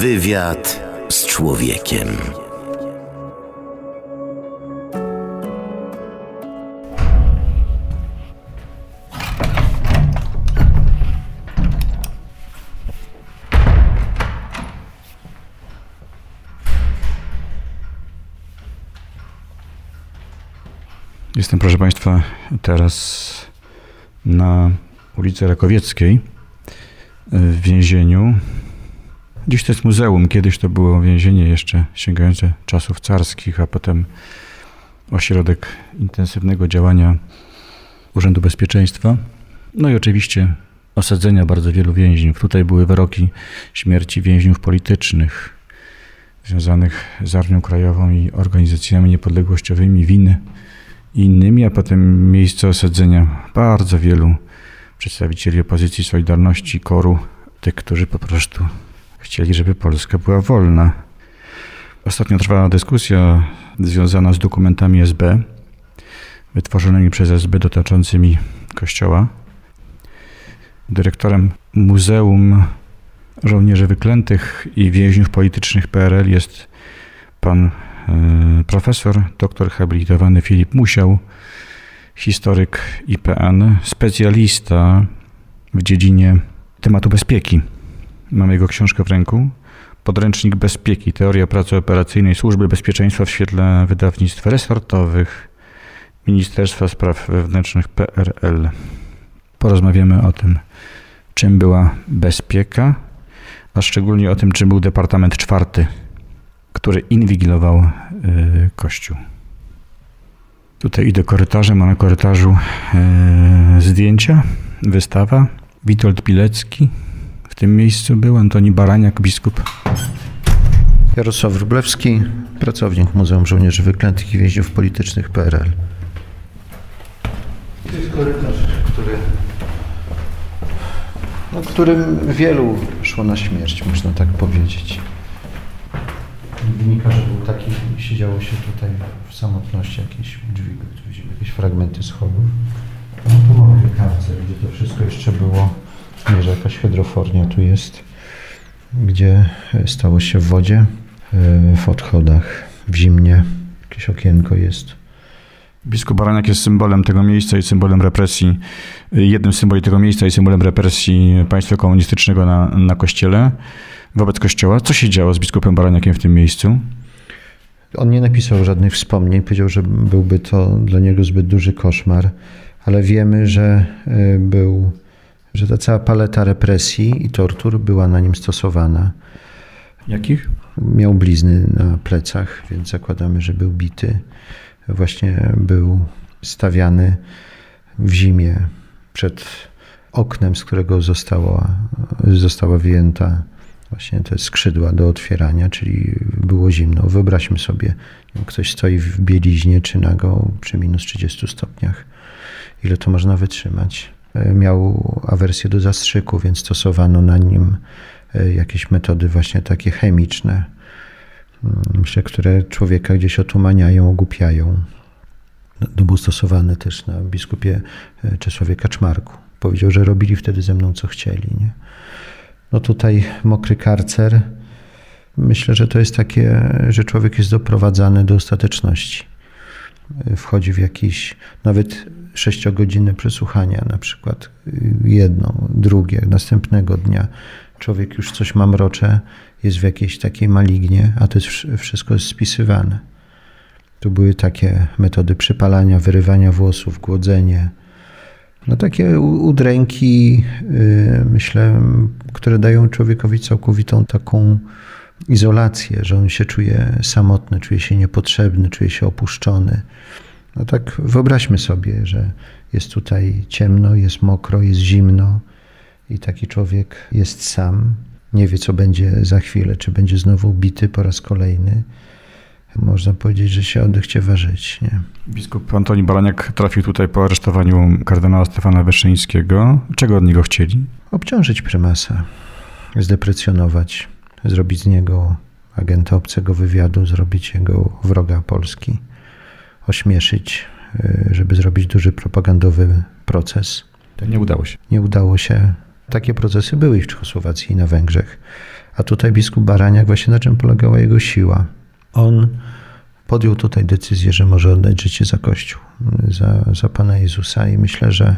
Wywiad z człowiekiem. Jestem, proszę Państwa, teraz na ulicy Rakowieckiej w więzieniu. Dziś to jest muzeum, kiedyś to było więzienie jeszcze sięgające czasów carskich, a potem ośrodek intensywnego działania Urzędu Bezpieczeństwa. No i oczywiście osadzenia bardzo wielu więźniów. Tutaj były wyroki śmierci więźniów politycznych związanych z Armią Krajową i organizacjami niepodległościowymi, winy i innymi, a potem miejsce osadzenia bardzo wielu przedstawicieli opozycji Solidarności, Koru, tych, którzy po prostu chcieli, żeby Polska była wolna. Ostatnio trwała dyskusja związana z dokumentami SB, wytworzonymi przez SB dotyczącymi Kościoła. Dyrektorem Muzeum Żołnierzy Wyklętych i Więźniów Politycznych PRL jest pan E, profesor, doktor habilitowany Filip Musiał, historyk IPN, specjalista w dziedzinie tematu bezpieki. Mam jego książkę w ręku. Podręcznik Bezpieki, teoria pracy operacyjnej Służby Bezpieczeństwa w świetle wydawnictw resortowych Ministerstwa Spraw Wewnętrznych PRL. Porozmawiamy o tym, czym była bezpieka, a szczególnie o tym, czym był Departament Czwarty który inwigilował y, kościół. Tutaj idę korytarzem, a na korytarzu y, zdjęcia, wystawa. Witold Pilecki tym miejscu był, Antoni Baraniak, biskup. Jarosław Wróblewski, pracownik Muzeum Żołnierzy Wyklętych i Więźniów Politycznych PRL. To jest korytarz, który, no, którym wielu szło na śmierć, można tak powiedzieć wynika, że był taki, siedziało się tutaj w samotności jakieś drzwi, widzimy jakieś fragmenty schodów. No tu mamy karce, gdzie to wszystko jeszcze było, nie, że jakaś hydrofornia tu jest, gdzie stało się w wodzie, e, w odchodach, w zimnie, jakieś okienko jest. Biskup Baraniak jest symbolem tego miejsca i symbolem represji, jednym z symboli tego miejsca i symbolem represji państwa komunistycznego na, na kościele wobec Kościoła. Co się działo z biskupem Baraniakiem w tym miejscu? On nie napisał żadnych wspomnień, powiedział, że byłby to dla niego zbyt duży koszmar, ale wiemy, że e, był, że ta cała paleta represji i tortur była na nim stosowana. Jakich? Miał blizny na plecach, więc zakładamy, że był bity. Właśnie był stawiany w zimie przed oknem, z którego została, została wyjęta właśnie te skrzydła do otwierania, czyli było zimno. Wyobraźmy sobie, ktoś stoi w bieliźnie czy nago przy minus 30 stopniach. Ile to można wytrzymać? E, miał awersję do zastrzyku, więc stosowano na nim e, jakieś metody właśnie takie chemiczne, mm, myślę, które człowieka gdzieś otumaniają, ogłupiają. No, to był stosowany też na biskupie e, Czesławie Kaczmarku. Powiedział, że robili wtedy ze mną co chcieli. Nie? No tutaj mokry karcer. Myślę, że to jest takie, że człowiek jest doprowadzany do ostateczności. Wchodzi w jakieś nawet sześciogodzinne przesłuchania, na przykład jedno, drugie, następnego dnia. Człowiek już coś mamrocze, jest w jakiejś takiej malignie, a to jest wszystko jest spisywane. Tu były takie metody przypalania, wyrywania włosów, głodzenie, no takie udręki, y, myślę, które dają człowiekowi całkowitą taką izolację, że on się czuje samotny, czuje się niepotrzebny, czuje się opuszczony. No tak wyobraźmy sobie, że jest tutaj ciemno, jest mokro, jest zimno i taki człowiek jest sam, nie wie co będzie za chwilę, czy będzie znowu bity po raz kolejny można powiedzieć, że się odechciewa żyć. Nie? Biskup Antoni Baraniak trafił tutaj po aresztowaniu kardynała Stefana Wyszyńskiego. Czego od niego chcieli? Obciążyć prymasa, zdeprecjonować, zrobić z niego agenta obcego wywiadu, zrobić jego wroga Polski, ośmieszyć, y, żeby zrobić duży propagandowy proces. To nie udało się. Nie udało się. Takie procesy były i w Czechosłowacji i na Węgrzech. A tutaj biskup Baraniak, właśnie na czym polegała jego siła? On podjął tutaj decyzję, że może oddać życie za Kościół, za, za Pana Jezusa i myślę, że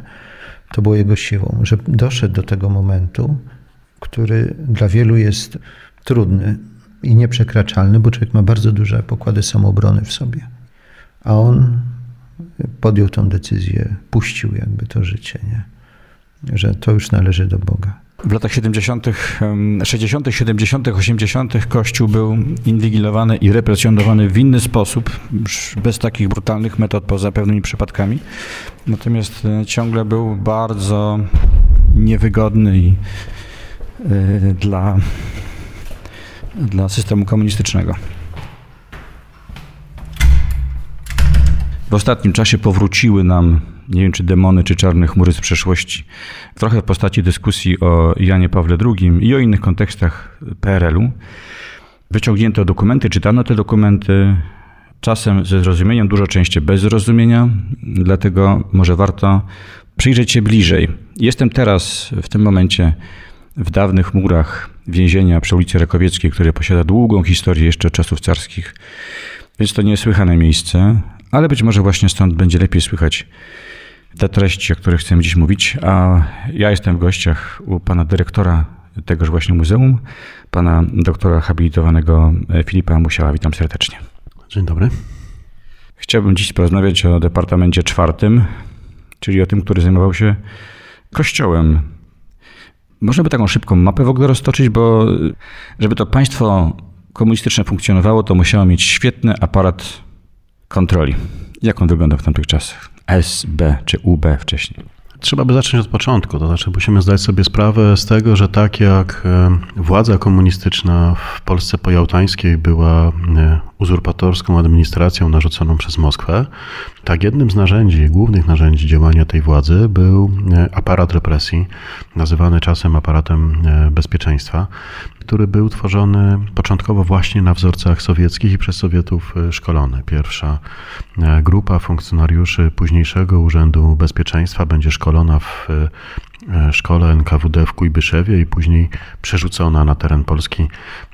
to było jego siłą, że doszedł do tego momentu, który dla wielu jest trudny i nieprzekraczalny, bo człowiek ma bardzo duże pokłady samoobrony w sobie. A on podjął tą decyzję, puścił jakby to życie, nie? że to już należy do Boga. W latach 70., 60., 70., 80. Kościół był inwigilowany i represjonowany w inny sposób, bez takich brutalnych metod, poza pewnymi przypadkami. Natomiast e, ciągle był bardzo niewygodny i y, dla, dla systemu komunistycznego. W ostatnim czasie powróciły nam, nie wiem czy demony, czy czarne chmury z przeszłości, trochę w postaci dyskusji o Janie Pawle II i o innych kontekstach PRL-u. Wyciągnięto dokumenty, czytano te dokumenty, czasem ze zrozumieniem, dużo częściej bez zrozumienia, dlatego może warto przyjrzeć się bliżej. Jestem teraz w tym momencie w dawnych murach więzienia przy ulicy Rakowieckiej, które posiada długą historię jeszcze czasów carskich, więc to niesłychane miejsce, ale być może właśnie stąd będzie lepiej słychać te treści, o których chcemy dziś mówić. A ja jestem w gościach u pana dyrektora tegoż właśnie muzeum, pana doktora habilitowanego Filipa Musiała. Witam serdecznie. Dzień dobry. Chciałbym dziś porozmawiać o Departamencie Czwartym, czyli o tym, który zajmował się kościołem. Można by taką szybką mapę w ogóle roztoczyć, bo żeby to państwo komunistyczne funkcjonowało, to musiało mieć świetny aparat kontroli. Jak on wyglądał w tamtych czasach? SB czy UB wcześniej? Trzeba by zacząć od początku, to znaczy musimy zdać sobie sprawę z tego, że tak jak e, władza komunistyczna w Polsce pojałtańskiej była e, uzurpatorską administracją narzuconą przez Moskwę, tak jednym z narzędzi, głównych narzędzi działania tej władzy był e, aparat represji, nazywany czasem aparatem bezpieczeństwa, który był tworzony początkowo właśnie na wzorcach sowieckich i przez Sowietów szkolony. Pierwsza grupa funkcjonariuszy późniejszego Urzędu Bezpieczeństwa będzie szkolona w e, szkole NKWD w Kujbyszewie i później przerzucona na teren Polski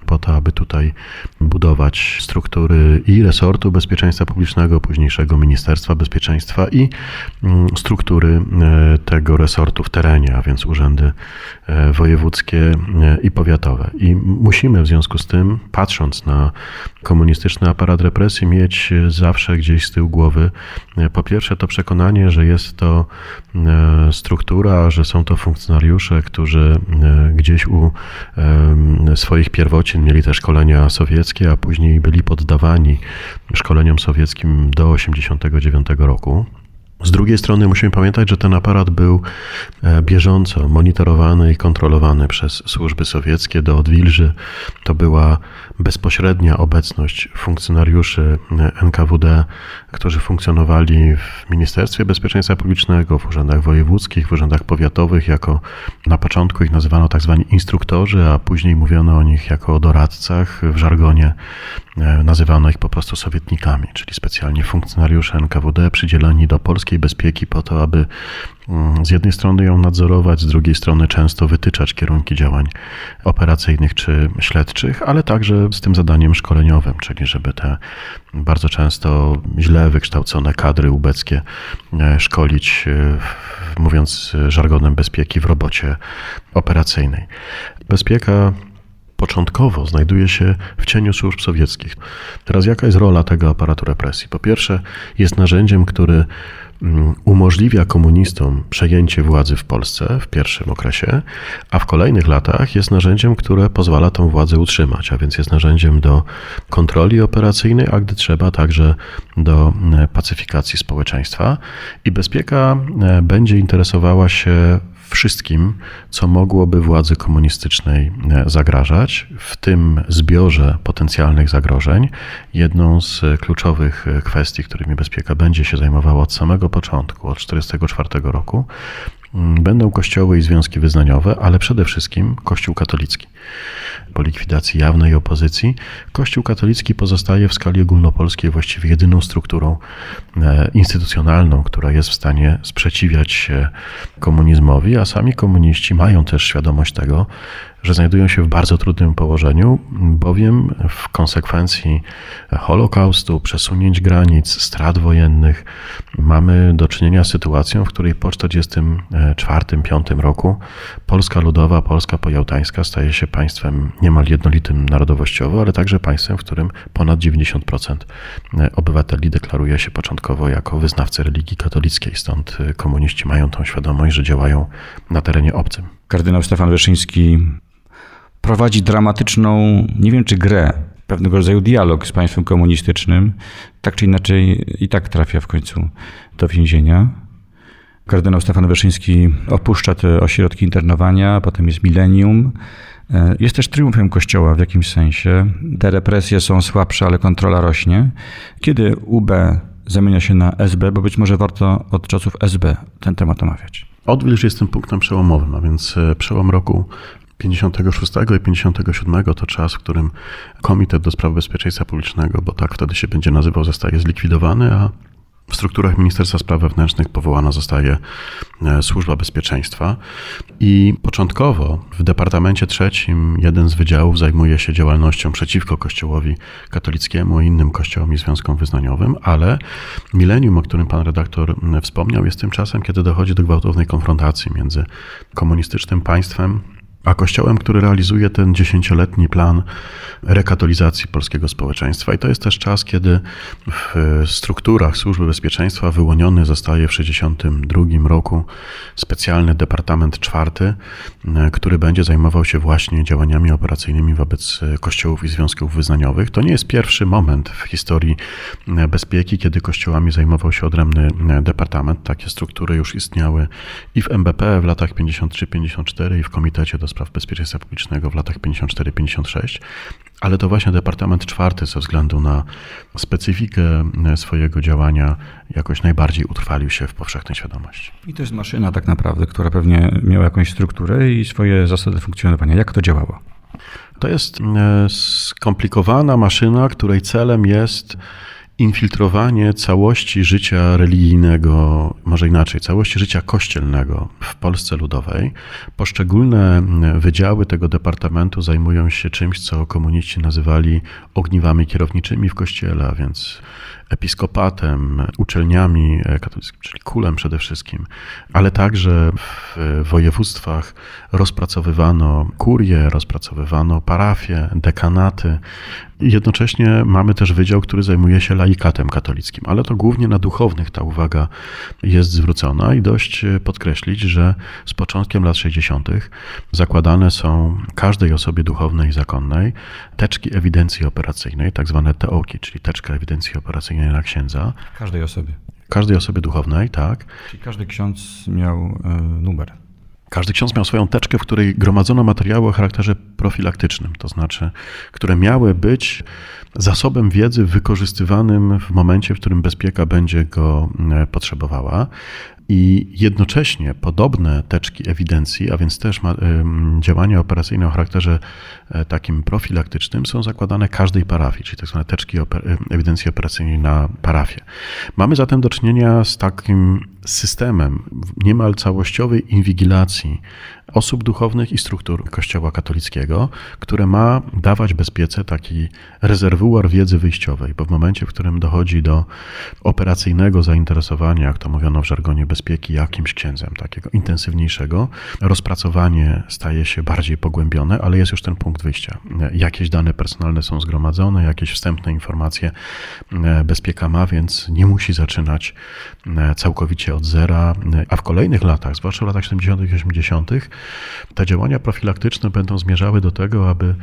po to, aby tutaj budować struktury i resortu bezpieczeństwa publicznego, późniejszego Ministerstwa Bezpieczeństwa i mm, struktury e, tego resortu w terenie, a więc urzędy e, wojewódzkie i powiatowe. I musimy w związku z tym, patrząc na komunistyczny aparat represji, mieć zawsze gdzieś z tyłu głowy po pierwsze to przekonanie, że jest to struktura, że są to funkcjonariusze, którzy gdzieś u swoich mieli te szkolenia sowieckie, a później byli poddawani szkoleniom sowieckim do 1989 roku. Z drugiej strony musimy pamiętać, że ten aparat był e, bieżąco monitorowany i kontrolowany przez służby sowieckie do odwilży. To była bezpośrednia obecność funkcjonariuszy NKWD, którzy funkcjonowali w Ministerstwie Bezpieczeństwa Publicznego, w urzędach wojewódzkich, w urzędach powiatowych, jako na początku ich nazywano tak zwani instruktorzy, a później mówiono o nich jako o doradcach. W żargonie e, nazywano ich po prostu sowietnikami, czyli specjalnie funkcjonariusze NKWD przydzieleni do polskiej bezpieki po to, aby z jednej strony ją nadzorować, z drugiej strony często wytyczać kierunki działań operacyjnych czy śledczych, ale także z tym zadaniem szkoleniowym, czyli żeby te bardzo często źle wykształcone kadry ubeckie e, szkolić, e, mówiąc żargonem bezpieki, w robocie operacyjnej. Bezpieka początkowo znajduje się w cieniu służb sowieckich. Teraz jaka jest rola tego aparatu represji? Po pierwsze, jest narzędziem, który Mm, umożliwia komunistom przejęcie władzy w Polsce w pierwszym okresie, a w kolejnych latach jest narzędziem, które pozwala tą władzę utrzymać, a więc jest narzędziem do kontroli operacyjnej, a gdy trzeba także do e, pacyfikacji społeczeństwa. I bezpieka e, będzie interesowała się wszystkim, co mogłoby władzy komunistycznej e, zagrażać. W tym zbiorze potencjalnych zagrożeń jedną z kluczowych kwestii, którymi bezpieka będzie się zajmowała od samego początku, od 1944 roku, będą kościoły i związki wyznaniowe, ale przede wszystkim Kościół katolicki. Po likwidacji jawnej opozycji, Kościół katolicki pozostaje w skali ogólnopolskiej właściwie jedyną strukturą e, instytucjonalną, która jest w stanie sprzeciwiać się komunizmowi, a sami komuniści mają też świadomość tego, że znajdują się w bardzo trudnym położeniu, bowiem w konsekwencji Holokaustu, przesunięć granic, strat wojennych mamy do czynienia z sytuacją, w której po 1944-1945 roku Polska Ludowa, Polska Pojałtańska staje się państwem niemal jednolitym narodowościowo, ale także państwem, w którym ponad 90% obywateli deklaruje się początkowo jako wyznawcy religii katolickiej. Stąd komuniści mają tą świadomość, że działają na terenie obcym. Kardynał Stefan Wyszyński prowadzi dramatyczną, nie wiem czy grę, pewnego rodzaju dialog z państwem komunistycznym. Tak czy inaczej i tak trafia w końcu do więzienia. Kardynał Stefan Wyszyński opuszcza te ośrodki internowania, potem jest milenium. Jest też triumfem Kościoła w jakimś sensie. Te represje są słabsze, ale kontrola rośnie. Kiedy UB zamienia się na SB, bo być może warto od czasów SB ten temat omawiać. Odwilż jest tym punktem przełomowym, a więc e, przełom roku 56 i 57 to czas, w którym Komitet do Spraw Bezpieczeństwa Publicznego, bo tak wtedy się będzie nazywał, zostaje zlikwidowany, a w strukturach Ministerstwa Spraw Wewnętrznych powołana zostaje e, Służba Bezpieczeństwa. I początkowo w Departamencie Trzecim jeden z wydziałów zajmuje się działalnością przeciwko Kościołowi katolickiemu i innym kościołom i związkom wyznaniowym, ale milenium, o którym pan redaktor wspomniał, jest tym czasem, kiedy dochodzi do gwałtownej konfrontacji między komunistycznym państwem a kościołem, który realizuje ten dziesięcioletni plan rekatolizacji polskiego społeczeństwa. I to jest też czas, kiedy w strukturach służby bezpieczeństwa wyłoniony zostaje w 1962 roku specjalny Departament Czwarty, który będzie zajmował się właśnie działaniami operacyjnymi wobec kościołów i związków wyznaniowych. To nie jest pierwszy moment w historii bezpieki, kiedy kościołami zajmował się odrębny departament. Takie struktury już istniały i w MBP w latach 53-54 i w Komitecie do Spraw Bezpieczeństwa Publicznego w latach 54-56, ale to właśnie Departament Czwarty ze względu na specyfikę swojego działania jakoś najbardziej utrwalił się w powszechnej świadomości. I to jest maszyna tak naprawdę, która pewnie miała jakąś strukturę i swoje zasady funkcjonowania. Jak to działało? To jest e, skomplikowana maszyna, której celem jest infiltrowanie całości życia religijnego, może inaczej, całości życia kościelnego w Polsce Ludowej. Poszczególne wydziały tego departamentu zajmują się czymś, co komuniści nazywali ogniwami kierowniczymi w kościele, a więc episkopatem, uczelniami katolickimi, czyli kulem przede wszystkim, ale także w województwach rozpracowywano kurie, rozpracowywano parafie, dekanaty. Jednocześnie mamy też wydział, który zajmuje się laikatem katolickim, ale to głównie na duchownych ta uwaga jest zwrócona i dość podkreślić, że z początkiem lat 60. zakładane są każdej osobie duchownej i zakonnej teczki ewidencji operacyjnej, tak zwane TEOKI, czyli teczka ewidencji operacyjnej na księdza. Każdej osobie. Każdej osobie duchownej, tak. Czyli każdy ksiądz miał y, numer. Każdy ksiądz miał swoją teczkę, w której gromadzono materiały o charakterze profilaktycznym, to znaczy, które miały być zasobem wiedzy wykorzystywanym w momencie, w którym bezpieka będzie go e, potrzebowała. I jednocześnie podobne teczki ewidencji, a więc też działania operacyjne o charakterze e, takim profilaktycznym są zakładane każdej parafii, czyli tak zwane teczki ewidencji operacyjnej na parafię. Mamy zatem do czynienia z takim systemem niemal całościowej inwigilacji osób duchownych i struktur Kościoła katolickiego, które ma dawać bezpiece taki rezerwuar wiedzy wyjściowej, bo w momencie, w którym dochodzi do operacyjnego zainteresowania, jak to mówiono w żargonie bezpieki, jakimś księdzem, takiego intensywniejszego, rozpracowanie staje się bardziej pogłębione, ale jest już ten punkt wyjścia. Jakieś dane personalne są zgromadzone, jakieś wstępne informacje bezpieka ma, więc nie musi zaczynać całkowicie od zera, a w kolejnych latach, zwłaszcza w latach 70. i 80., te działania profilaktyczne będą zmierzały do tego, aby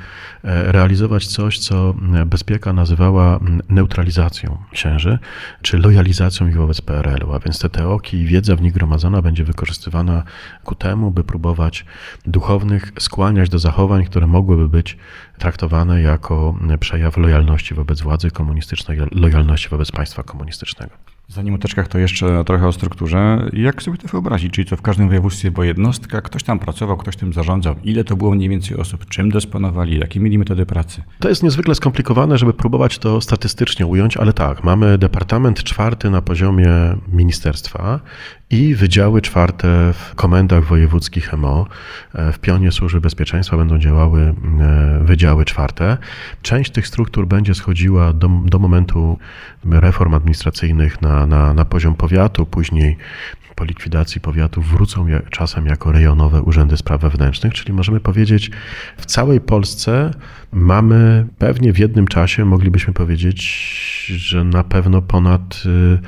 e, realizować coś, co bezpieka nazywała neutralizacją księży, czy lojalizacją ich wobec PRL-u, a więc te teoki i wiedza w nich gromadzona będzie wykorzystywana ku temu, by próbować duchownych skłaniać do zachowań, które mogłyby być traktowane jako przejaw lojalności wobec władzy komunistycznej, lojalności wobec państwa komunistycznego. Zanim o teczkach, to jeszcze trochę o strukturze. Jak sobie to wyobrazić? Czyli to w każdym województwie była jednostka, ktoś tam pracował, ktoś tym zarządzał. Ile to było mniej więcej osób? Czym dysponowali? Jakie mieli metody pracy? To jest niezwykle skomplikowane, żeby próbować to statystycznie ująć, ale tak, mamy departament czwarty na poziomie ministerstwa i wydziały czwarte w komendach wojewódzkich MO. W pionie Służby Bezpieczeństwa będą działały e, wydziały czwarte. Część tych struktur będzie schodziła do, do momentu reform administracyjnych na, na, na poziom powiatu, później po likwidacji powiatów wrócą czasem jako rejonowe urzędy spraw wewnętrznych, czyli możemy powiedzieć, w całej Polsce mamy pewnie w jednym czasie, moglibyśmy powiedzieć, że na pewno ponad y,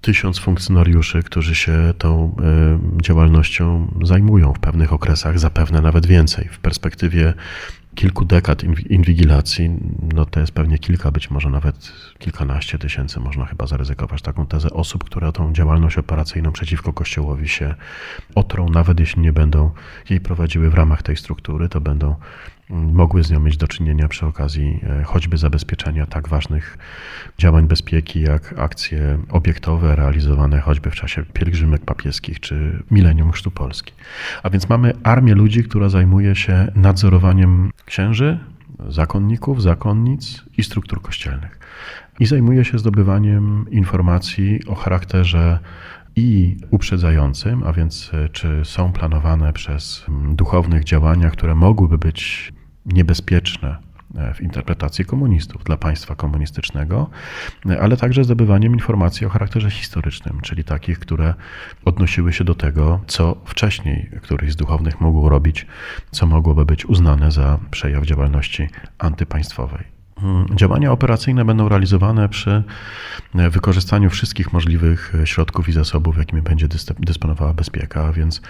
tysiąc funkcjonariuszy, którzy się tą y, działalnością zajmują w pewnych okresach, zapewne nawet więcej. W perspektywie kilku dekad inwigilacji, no to jest pewnie kilka, być może nawet kilkanaście tysięcy, można chyba zaryzykować taką tezę osób, które tą działalność operacyjną przeciwko Kościołowi się otrą, nawet jeśli nie będą jej prowadziły w ramach tej struktury, to będą mogły z nią mieć do czynienia przy okazji e, choćby zabezpieczenia tak ważnych działań bezpieki, jak akcje obiektowe realizowane choćby w czasie pielgrzymek papieskich czy milenium Chrztu Polski. A więc mamy armię ludzi, która zajmuje się nadzorowaniem księży, zakonników, zakonnic i struktur kościelnych. I zajmuje się zdobywaniem informacji o charakterze i uprzedzającym, a więc e, czy są planowane przez duchownych działania, które mogłyby być niebezpieczne e, w interpretacji komunistów dla państwa komunistycznego, e, ale także zdobywaniem informacji o charakterze historycznym, czyli takich, które odnosiły się do tego, co wcześniej któryś z duchownych mógł robić, co mogłoby być uznane za przejaw działalności antypaństwowej. Mm, działania operacyjne będą realizowane przy e, wykorzystaniu wszystkich możliwych e, środków i zasobów, jakimi będzie dysponowała bezpieka, więc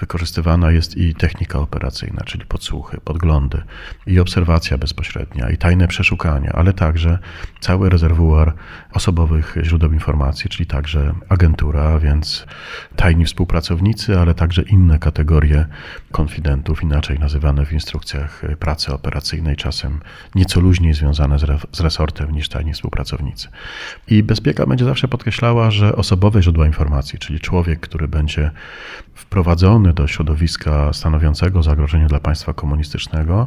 wykorzystywana jest i technika operacyjna, czyli podsłuchy, podglądy, i obserwacja bezpośrednia, i tajne przeszukania, ale także cały rezerwuar osobowych źródeł informacji, czyli także agentura, więc tajni współpracownicy, ale także inne kategorie konfidentów, inaczej nazywane w instrukcjach pracy operacyjnej, czasem nieco luźniej związane z resortem niż tajni współpracownicy. I bezpieka będzie zawsze podkreślała, że osobowe źródła informacji, czyli człowiek, który będzie wprowadzony do środowiska stanowiącego zagrożenie dla państwa komunistycznego,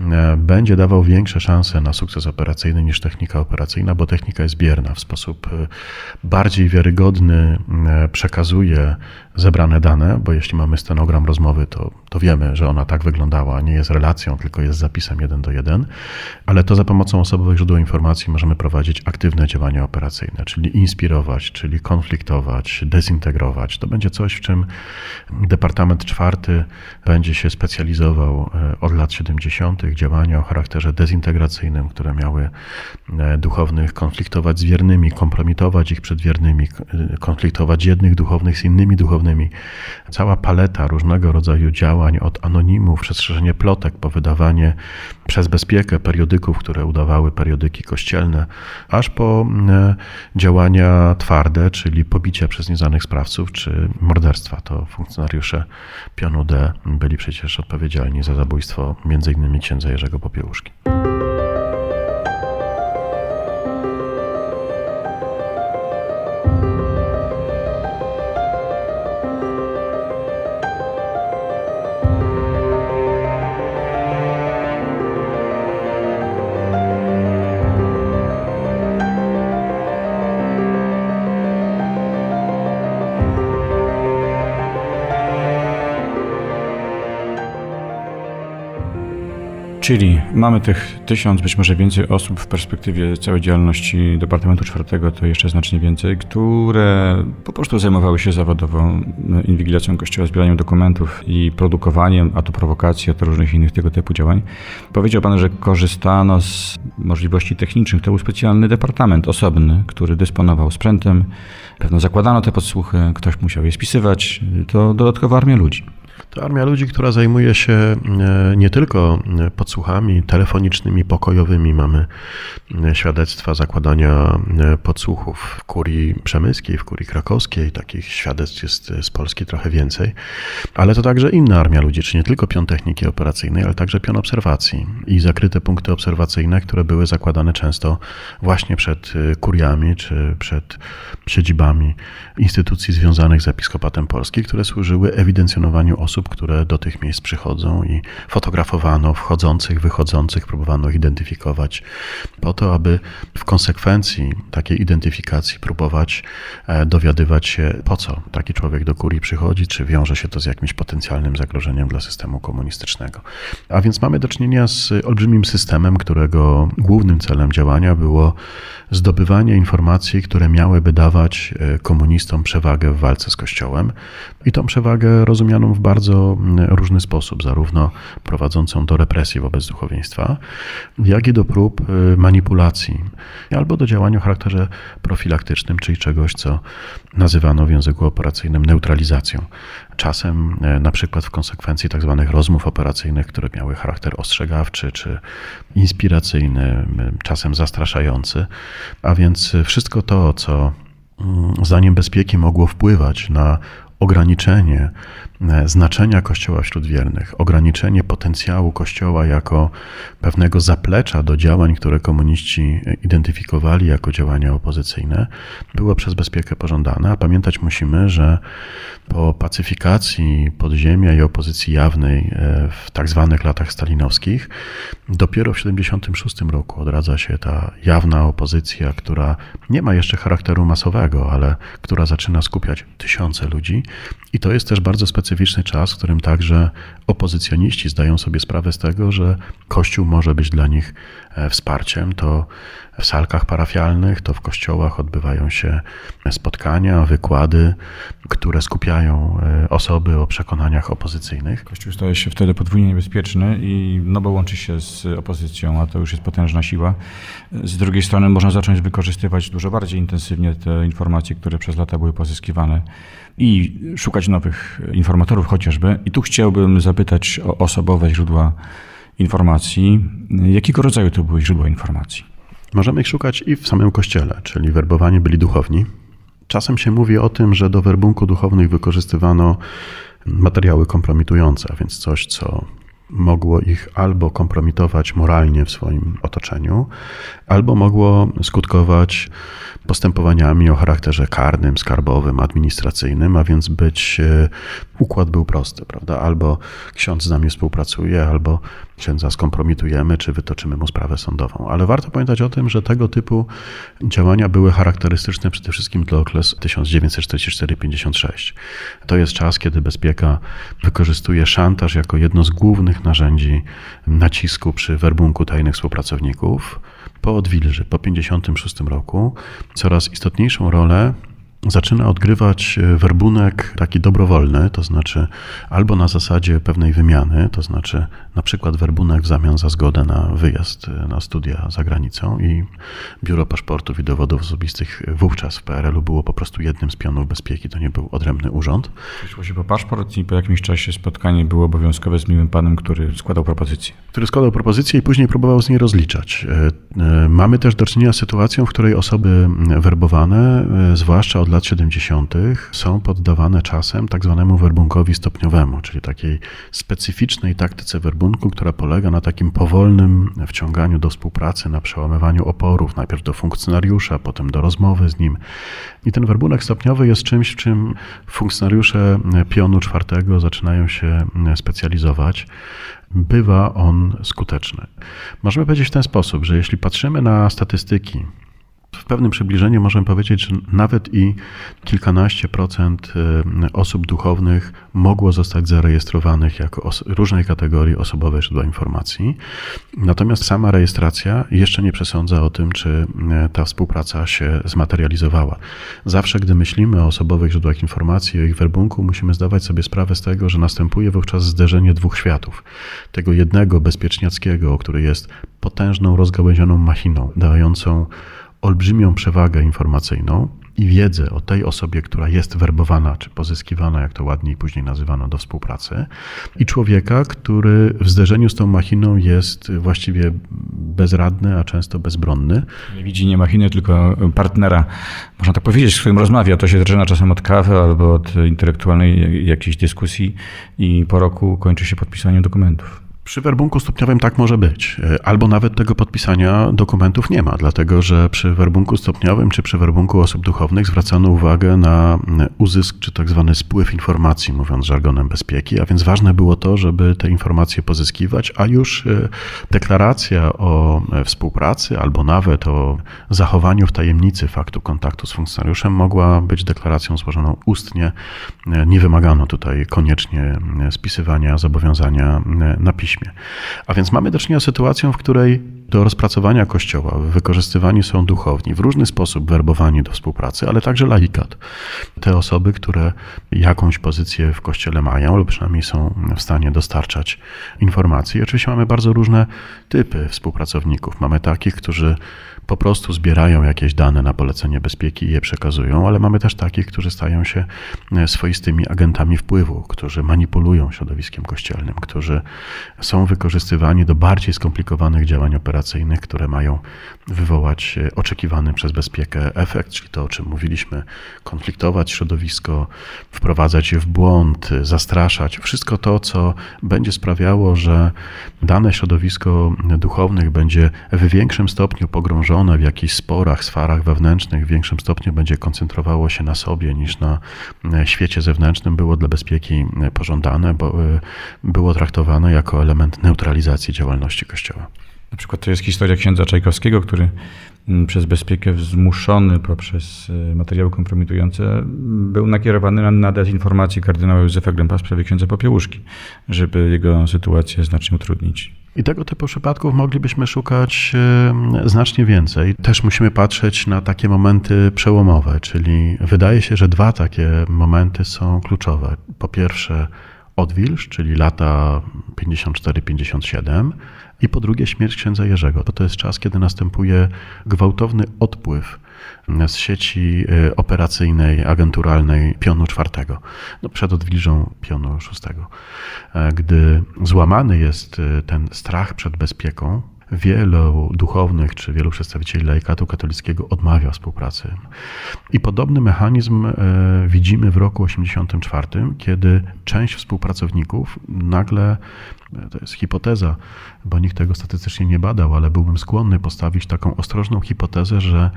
e, będzie dawał większe szanse na sukces operacyjny niż technika operacyjna, bo technika jest bierna w sposób e, bardziej wiarygodny, e, przekazuje zebrane dane, bo jeśli mamy stenogram rozmowy, to, to wiemy, że ona tak wyglądała, nie jest relacją, tylko jest zapisem jeden do jeden, ale to za pomocą osobowych źródeł informacji możemy prowadzić aktywne działania operacyjne, czyli inspirować, czyli konfliktować, dezintegrować. To będzie coś, w czym Departament czwarty będzie się specjalizował e, od lat 70. działania o charakterze dezintegracyjnym, które miały e, duchownych konfliktować z wiernymi, kompromitować ich przed wiernymi, e, konfliktować jednych duchownych z innymi duchownymi. Cała paleta różnego rodzaju działań od anonimów, przestrzeżenie plotek, po wydawanie przez bezpiekę periodyków, które udawały periodyki kościelne, aż po działania twarde, czyli pobicia przez nieznanych sprawców czy morderstwa. To funkcjonariusze pionu D byli przecież odpowiedzialni za zabójstwo m.in. księdza Jerzego Popiełuszki. Czyli mamy tych tysiąc, być może więcej osób w perspektywie całej działalności Departamentu Czwartego, to jeszcze znacznie więcej, które po prostu zajmowały się zawodowo inwigilacją kościoła, zbieraniem dokumentów i produkowaniem, a to prowokacji, a to różnych innych tego typu działań. Powiedział Pan, że korzystano z możliwości technicznych. To był specjalny departament osobny, który dysponował sprzętem. Pewno zakładano te podsłuchy, ktoś musiał je spisywać. To dodatkowa armia ludzi. To armia ludzi, która zajmuje się e, nie tylko podsłuchami telefonicznymi, pokojowymi. Mamy e, świadectwa zakładania e, podsłuchów w kurii przemyskiej, w kurii krakowskiej. Takich świadectw jest z Polski trochę więcej. Ale to także inna armia ludzi, czy nie tylko pion techniki operacyjnej, ale także pion obserwacji i zakryte punkty obserwacyjne, które były zakładane często właśnie przed kuriami, czy przed siedzibami instytucji związanych z Episkopatem Polski, które służyły ewidencjonowaniu osób, które do tych miejsc przychodzą i fotografowano wchodzących, wychodzących, próbowano identyfikować po to, aby w konsekwencji takiej identyfikacji próbować e, dowiadywać się, po co taki człowiek do kurii przychodzi, czy wiąże się to z jakimś potencjalnym zagrożeniem dla systemu komunistycznego. A więc mamy do czynienia z olbrzymim systemem, którego głównym celem działania było zdobywanie informacji, które miałyby dawać e, komunistom przewagę w walce z Kościołem. I tą przewagę rozumianą w bardzo różny sposób, zarówno prowadzącą do represji wobec duchowieństwa, jak i do prób e, manipulacji, albo do działania o charakterze profilaktycznym, czyli czegoś, co nazywano w języku operacyjnym neutralizacją. Czasem, e, na przykład w konsekwencji. Tak rozmów operacyjnych, które miały charakter ostrzegawczy czy inspiracyjny, czasem zastraszający, a więc wszystko to, co mm, zdaniem bezpieki mogło wpływać na ograniczenie znaczenia Kościoła wśród wiernych, ograniczenie potencjału Kościoła jako pewnego zaplecza do działań, które komuniści identyfikowali jako działania opozycyjne, było przez bezpiekę pożądane. A pamiętać musimy, że po pacyfikacji podziemia i opozycji jawnej e, w tak zwanych latach stalinowskich, dopiero w 1976 roku odradza się ta jawna opozycja, która nie ma jeszcze charakteru masowego, ale która zaczyna skupiać tysiące ludzi. I to jest też bardzo specyficzny czas, w którym także opozycjoniści zdają sobie sprawę z tego, że Kościół może być dla nich e, wsparciem. To w salkach parafialnych, to w kościołach odbywają się spotkania, wykłady, które skupiają e, osoby o przekonaniach opozycyjnych. Kościół staje się wtedy podwójnie niebezpieczny i no bo łączy się z opozycją, a to już jest potężna siła. Z drugiej strony można zacząć wykorzystywać dużo bardziej intensywnie te informacje, które przez lata były pozyskiwane i szukać nowych informatorów chociażby. I tu chciałbym zapytać o osobowe źródła informacji. Jakiego rodzaju to były źródła informacji? Możemy ich szukać i w samym kościele, czyli werbowani byli duchowni. Czasem się mówi o tym, że do werbunku duchownych wykorzystywano materiały kompromitujące, a więc coś, co mogło ich albo kompromitować moralnie w swoim otoczeniu, albo mogło skutkować postępowaniami o charakterze karnym, skarbowym, administracyjnym, a więc być e, układ był prosty, prawda? Albo ksiądz z nami współpracuje, albo księdza skompromitujemy, czy wytoczymy mu sprawę sądową. Ale warto pamiętać o tym, że tego typu działania były charakterystyczne przede wszystkim dla okresu 1944-56. To jest czas, kiedy bezpieka wykorzystuje szantaż jako jedno z głównych narzędzi nacisku przy werbunku tajnych współpracowników. Po odwilży, po 1956 roku, coraz istotniejszą rolę zaczyna odgrywać e, werbunek taki dobrowolny, to znaczy albo na zasadzie pewnej wymiany, to znaczy na przykład werbunek w zamian za zgodę na wyjazd e, na studia za granicą i Biuro Paszportów i Dowodów Osobistych wówczas w PRL-u było po prostu jednym z pionów bezpieki, to nie był odrębny urząd. Przyszło się po paszport i po jakimś czasie spotkanie było obowiązkowe z miłym panem, który składał propozycję. Który składał propozycję i później próbował z niej rozliczać. E, mamy też do czynienia z sytuacją, w której osoby werbowane, zwłaszcza od lat 70. są poddawane czasem tak zwanemu werbunkowi stopniowemu, czyli takiej specyficznej taktyce werbunku, która polega na takim powolnym wciąganiu do współpracy, na przełamywaniu oporów, najpierw do funkcjonariusza, potem do rozmowy z nim. I ten werbunek stopniowy jest czymś, w czym funkcjonariusze pionu czwartego zaczynają się specjalizować bywa on skuteczny. Możemy powiedzieć w ten sposób, że jeśli patrzymy na statystyki w pewnym przybliżeniu możemy powiedzieć, że nawet i kilkanaście procent y, osób duchownych mogło zostać zarejestrowanych jako różnej kategorii osobowe źródła informacji. Natomiast sama rejestracja jeszcze nie przesądza o tym, czy y, ta współpraca się zmaterializowała. Zawsze, gdy myślimy o osobowych źródłach informacji, o ich werbunku, musimy zdawać sobie sprawę z tego, że następuje wówczas zderzenie dwóch światów. Tego jednego bezpieczniackiego, który jest potężną, rozgałęzioną machiną, dającą olbrzymią przewagę informacyjną i wiedzę o tej osobie, która jest werbowana czy pozyskiwana, jak to ładniej później nazywano, do współpracy, i człowieka, który w zderzeniu z tą machiną jest właściwie bezradny, a często bezbronny. Nie widzi nie machiny, tylko partnera, można tak powiedzieć, z którym rozmawia. To się zaczyna czasem od kawy albo od intelektualnej jakiejś dyskusji i po roku kończy się podpisaniem dokumentów. Przy werbunku stopniowym tak może być, albo nawet tego podpisania dokumentów nie ma, dlatego że przy werbunku stopniowym czy przy werbunku osób duchownych zwracano uwagę na uzysk czy tak zwany spływ informacji, mówiąc żargonem bezpieki, a więc ważne było to, żeby te informacje pozyskiwać, a już e, deklaracja o e, współpracy albo nawet o zachowaniu w tajemnicy faktu kontaktu z funkcjonariuszem mogła być deklaracją złożoną ustnie. E, nie wymagano tutaj koniecznie spisywania zobowiązania na piśmie piśmie. A więc mamy do czynienia z sytuacją, w której do rozpracowania Kościoła wykorzystywani są duchowni, w różny sposób werbowani do współpracy, ale także laikat. Te osoby, które jakąś pozycję w Kościele mają, lub przynajmniej są w stanie dostarczać informacji. Oczywiście mamy bardzo różne typy współpracowników. Mamy takich, którzy po prostu zbierają jakieś dane na polecenie bezpieki i je przekazują, ale mamy też takich, którzy stają się e, swoistymi agentami wpływu, którzy manipulują środowiskiem kościelnym, którzy są wykorzystywani do bardziej skomplikowanych działań operacyjnych, które mają wywołać e, oczekiwany przez bezpiekę efekt, czyli to, o czym mówiliśmy, konfliktować środowisko, wprowadzać je w błąd, zastraszać. Wszystko to, co będzie sprawiało, że dane środowisko duchownych będzie w większym stopniu pogrążone w jakichś sporach, sferach wewnętrznych, w większym stopniu będzie koncentrowało się na sobie niż na e, świecie zewnętrznym, było dla bezpieki e, pożądane, bo było traktowane jako element neutralizacji działalności Kościoła. Na przykład to jest historia księdza Czajkowskiego, który mm, przez bezpiekę zmuszony poprzez e, materiały kompromitujące był nakierowany na dezinformację kardynała Józefa Grępa w sprawie księdza Popiełuszki, żeby jego sytuację znacznie utrudnić. I tego typu przypadków moglibyśmy szukać znacznie więcej. Też musimy patrzeć na takie momenty przełomowe, czyli wydaje się, że dwa takie momenty są kluczowe. Po pierwsze, odwilż, czyli lata 54-57 i po drugie śmierć księdza Jerzego. To, to jest czas, kiedy następuje gwałtowny odpływ z sieci y, operacyjnej, agenturalnej pionu czwartego, no przed odwilżą pionu szóstego. E, gdy złamany jest y, ten strach przed bezpieką, wielu duchownych czy wielu przedstawicieli laikatu katolickiego odmawia współpracy. I podobny mechanizm e, widzimy w roku 1984, kiedy część współpracowników nagle to jest hipoteza, bo nikt tego statystycznie nie badał, ale byłbym skłonny postawić taką ostrożną hipotezę, że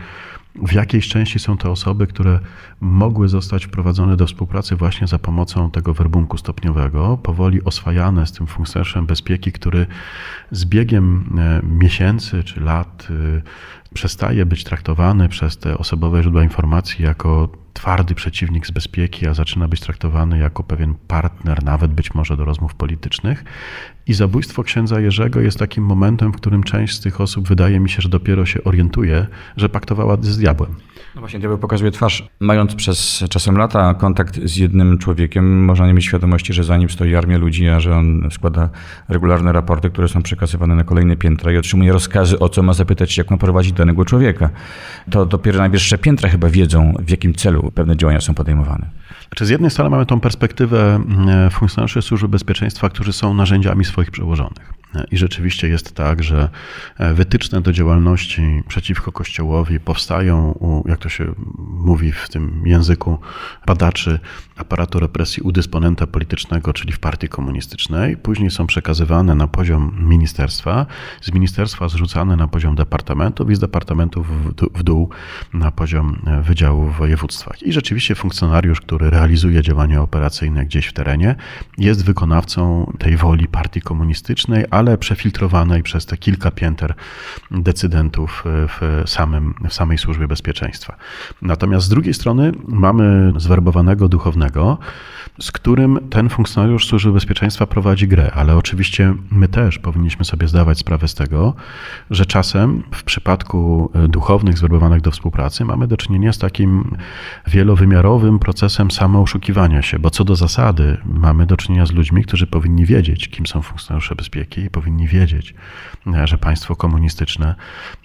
w jakiejś części są to osoby, które mogły zostać wprowadzone do współpracy właśnie za pomocą tego werbunku stopniowego, powoli oswajane z tym funkcjonariuszem bezpieki, który z biegiem e, miesięcy czy lat e, przestaje być traktowany przez te osobowe źródła informacji jako twardy przeciwnik z bezpieki, a zaczyna być traktowany jako pewien partner, nawet być może do rozmów politycznych. I zabójstwo księdza Jerzego jest takim momentem, w którym część z tych osób wydaje mi się, że dopiero się orientuje, że paktowała z diabłem. No właśnie, diabeł pokazuje twarz. Mając przez czasem lata kontakt z jednym człowiekiem, można nie mieć świadomości, że za nim stoi armia ludzi, a że on składa regularne raporty, które są przekazywane na kolejne piętra i otrzymuje rozkazy, o co ma zapytać, jak ma prowadzić danego człowieka. To dopiero najwyższe piętra chyba wiedzą, w jakim celu pewne działania są podejmowane. Znaczy z jednej strony mamy tą perspektywę mm, funkcjonariuszy służby bezpieczeństwa, którzy są narzędziami swoich przełożonych. I rzeczywiście jest tak, że e, wytyczne do działalności przeciwko Kościołowi powstają, u, jak to się mówi w tym języku badaczy aparatu represji u dysponenta politycznego, czyli w partii komunistycznej. Później są przekazywane na poziom ministerstwa, z ministerstwa zrzucane na poziom departamentów i z departamentów w dół na poziom e, wydziałów w województwach. I rzeczywiście funkcjonariusz, który realizuje działania operacyjne gdzieś w terenie, jest wykonawcą tej woli partii komunistycznej, ale przefiltrowanej przez te kilka pięter decydentów e, w, samym, w samej służbie bezpieczeństwa. Natomiast z drugiej strony mamy zwerbowanego duchownego, Następnego. Z którym ten funkcjonariusz służby bezpieczeństwa prowadzi grę, ale oczywiście my też powinniśmy sobie zdawać sprawę z tego, że czasem w przypadku e, duchownych zwerbowanych do współpracy mamy do czynienia z takim wielowymiarowym procesem samooszukiwania się, bo co do zasady mamy do czynienia z ludźmi, którzy powinni wiedzieć, kim są funkcjonariusze bezpieki, powinni wiedzieć, e, że państwo komunistyczne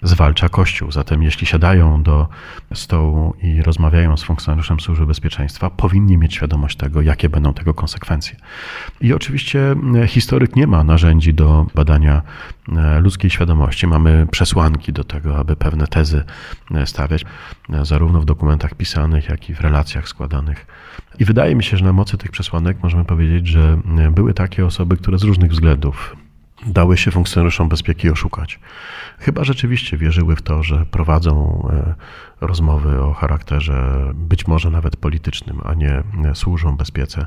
zwalcza Kościół. Zatem jeśli siadają do stołu i rozmawiają z funkcjonariuszem służby bezpieczeństwa, powinni mieć świadomość tego, jakie będą tego konsekwencje. I oczywiście e, historyk nie ma narzędzi do badania e, ludzkiej świadomości. Mamy przesłanki do tego, aby pewne tezy stawiać, zarówno w dokumentach pisanych, jak i w relacjach składanych. I wydaje mi się, że na mocy tych przesłanek możemy powiedzieć, że były takie osoby, które z różnych względów dały się funkcjonariuszom bezpieki oszukać. Chyba rzeczywiście wierzyły w to, że prowadzą e, rozmowy o charakterze być może nawet politycznym, a nie służą bezpiece.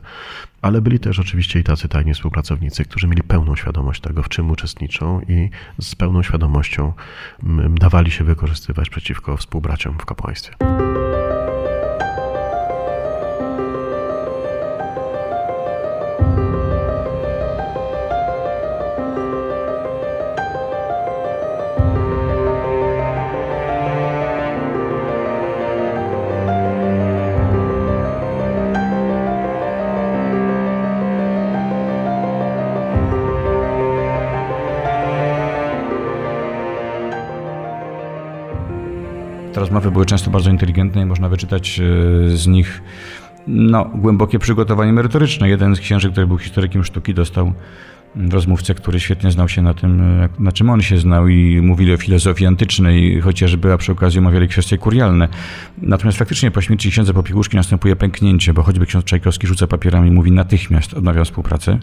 Ale byli też oczywiście i tacy tajni współpracownicy, którzy mieli pełną świadomość tego, w czym uczestniczą i z pełną świadomością dawali się wykorzystywać przeciwko współbraciom w kapłaństwie. Rozmowy były często bardzo inteligentne i można wyczytać e, z nich no, głębokie przygotowanie merytoryczne. Jeden z księży, który był historykiem sztuki, dostał rozmówcę, który świetnie znał się na tym, e, na czym on się znał i mówili o filozofii antycznej, chociażby, a przy okazji omawiali kwestie kurialne. Natomiast faktycznie po śmierci księdza Popiełuszki następuje pęknięcie, bo choćby ksiądz Czajkowski rzuca papierami, mówi natychmiast odmawiam współpracę.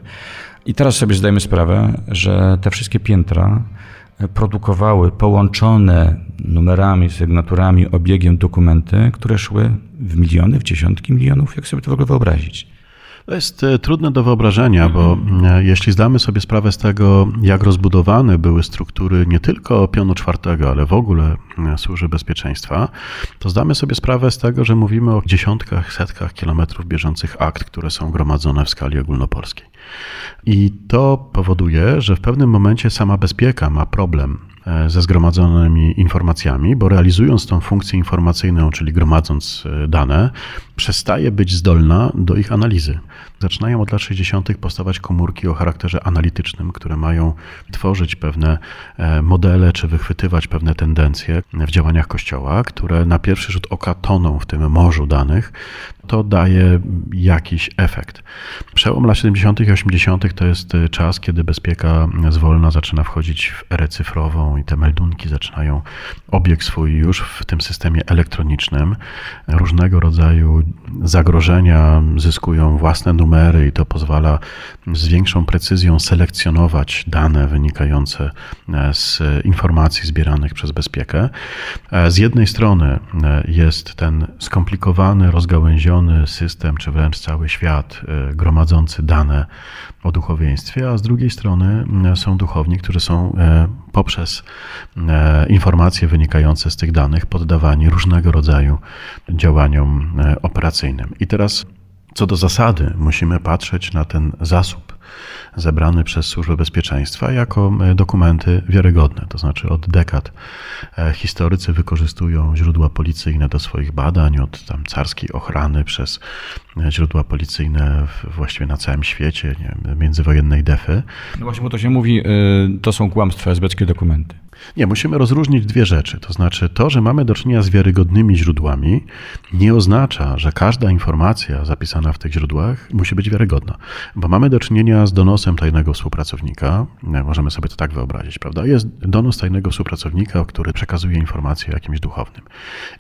I teraz sobie zdajemy sprawę, że te wszystkie piętra produkowały połączone numerami, sygnaturami, obiegiem dokumenty, które szły w miliony, w dziesiątki milionów. Jak sobie to w ogóle wyobrazić? To jest e, trudne do wyobrażenia, bo e, jeśli zdamy sobie sprawę z tego, jak rozbudowane były struktury nie tylko pionu czwartego, ale w ogóle służby bezpieczeństwa, to zdamy sobie sprawę z tego, że mówimy o dziesiątkach, setkach kilometrów bieżących akt, które są gromadzone w skali ogólnopolskiej. I to powoduje, że w pewnym momencie sama bezpieka ma problem E, ze zgromadzonymi informacjami, bo realizując tą funkcję informacyjną, czyli gromadząc dane, przestaje być zdolna do ich analizy. Zaczynają od lat 60. powstawać komórki o charakterze analitycznym, które mają tworzyć pewne e, modele czy wychwytywać pewne tendencje w działaniach Kościoła, które na pierwszy rzut oka toną w tym morzu danych. To daje jakiś efekt. Przełom lat 70. i 80. to jest czas, kiedy bezpieka zwolna zaczyna wchodzić w erę cyfrową i te meldunki zaczynają obieg swój już w tym systemie elektronicznym. Różnego rodzaju zagrożenia zyskują własne numery i to pozwala z większą precyzją selekcjonować dane wynikające e, z informacji zbieranych przez bezpiekę. E, z jednej strony e, jest ten skomplikowany, rozgałęziony system, czy wręcz cały świat gromadzący dane o duchowieństwie, a z drugiej strony są duchowni, którzy są poprzez informacje wynikające z tych danych poddawani różnego rodzaju działaniom operacyjnym. I teraz co do zasady, musimy patrzeć na ten zasób zebrany przez Służbę Bezpieczeństwa jako e, dokumenty wiarygodne. To znaczy od dekad e, historycy wykorzystują źródła policyjne do swoich badań, od tam carskiej ochrany przez e, źródła policyjne właściwie na całym świecie, nie, międzywojennej defy. No właśnie, bo to się mówi, to są kłamstwa, esbeckie dokumenty. Nie, musimy rozróżnić dwie rzeczy. To znaczy, to, że mamy do czynienia z wiarygodnymi źródłami, nie oznacza, że każda informacja zapisana w tych źródłach musi być wiarygodna. Bo mamy do czynienia z donosem tajnego współpracownika. Możemy sobie to tak wyobrazić, prawda? Jest donos tajnego współpracownika, który przekazuje informacje jakimś duchownym.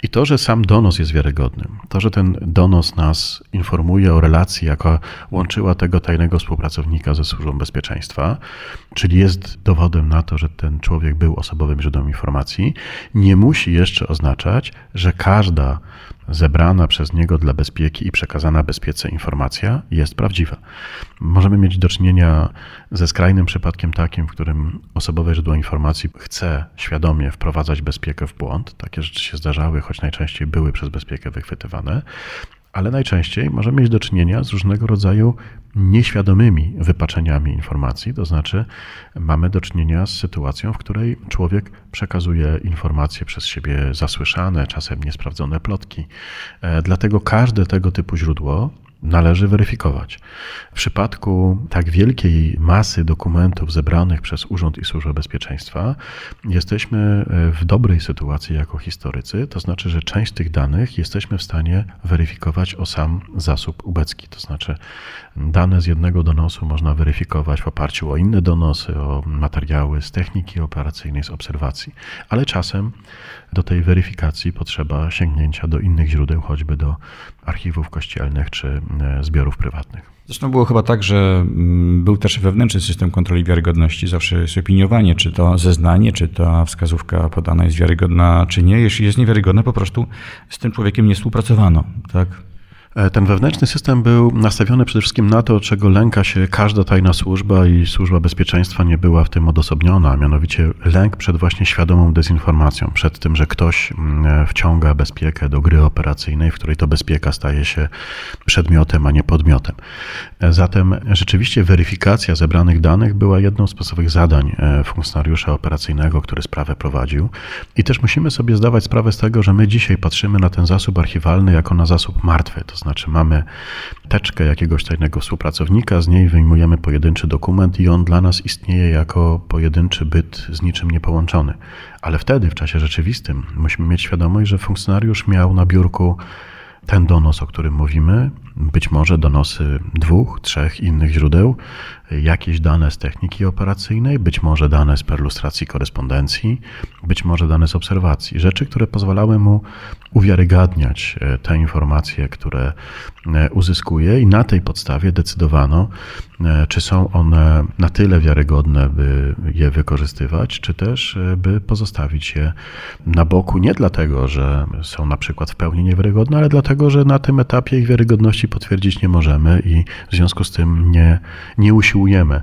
I to, że sam donos jest wiarygodny, to, że ten donos nas informuje o relacji, jaka łączyła tego tajnego współpracownika ze służbą bezpieczeństwa, czyli jest dowodem na to, że ten człowiek był osobowym źródłem informacji, nie musi jeszcze oznaczać, że każda zebrana przez niego dla bezpieki i przekazana bezpiece informacja jest prawdziwa. Możemy mieć do czynienia ze skrajnym przypadkiem takim, w którym osobowe źródło informacji chce świadomie wprowadzać bezpiekę w błąd. Takie rzeczy się zdarzały, choć najczęściej były przez bezpiekę wychwytywane ale najczęściej możemy mieć do czynienia z różnego rodzaju nieświadomymi wypaczeniami informacji, to znaczy mamy do czynienia z sytuacją, w której człowiek przekazuje informacje przez siebie zasłyszane, czasem niesprawdzone plotki. E, dlatego każde tego typu źródło należy weryfikować. W przypadku tak wielkiej masy dokumentów zebranych przez Urząd i Służbę Bezpieczeństwa jesteśmy w dobrej sytuacji jako historycy, to znaczy, że część tych danych jesteśmy w stanie weryfikować o sam zasób ubecki, to znaczy dane z jednego donosu można weryfikować w oparciu o inne donosy, o materiały z techniki operacyjnej, z obserwacji, ale czasem do tej weryfikacji potrzeba sięgnięcia do innych źródeł, choćby do archiwów kościelnych czy e, zbiorów prywatnych. Zresztą było chyba tak, że mm, był też wewnętrzny system kontroli wiarygodności. Zawsze jest opiniowanie, czy to zeznanie, czy ta wskazówka podana jest wiarygodna, czy nie. Jeśli jest niewiarygodna, po prostu z tym człowiekiem nie współpracowano. Tak? E, ten wewnętrzny system był nastawiony przede wszystkim na to, czego lęka się każda tajna służba i służba bezpieczeństwa nie była w tym odosobniona, a mianowicie lęk przed właśnie świadomą dezinformacją, przed tym, że ktoś mm, e, wciąga bezpiekę do gry operacyjnej, w której to bezpieka staje się przedmiotem, a nie podmiotem. E, zatem rzeczywiście weryfikacja zebranych danych była jedną z podstawowych zadań funkcjonariusza operacyjnego, który sprawę prowadził. I też musimy sobie zdawać sprawę z tego, że my dzisiaj patrzymy na ten zasób archiwalny jako na zasób martwy. To znaczy mamy teczkę jakiegoś tajnego współpracownika, z niej wyjmujemy pojedynczy dokument i on dla nas istnieje jako pojedynczy byt z niczym niepołączony. Ale wtedy, w czasie rzeczywistym, musimy mieć świadomość, że funkcjonariusz miał na biurku ten donos, o którym mówimy, być może donosy dwóch, trzech innych źródeł, jakieś dane z techniki operacyjnej, być może dane z perlustracji korespondencji, być może dane z obserwacji. Rzeczy, które pozwalały mu uwiarygadniać e, te informacje, które e, uzyskuje, i na tej podstawie decydowano, e, czy są one na tyle wiarygodne, by je wykorzystywać, czy też by pozostawić je na boku, nie dlatego, że są na przykład w pełni niewiarygodne, ale dlatego, że na tym etapie ich wiarygodności potwierdzić nie możemy i w związku z tym nie, nie usiłujemy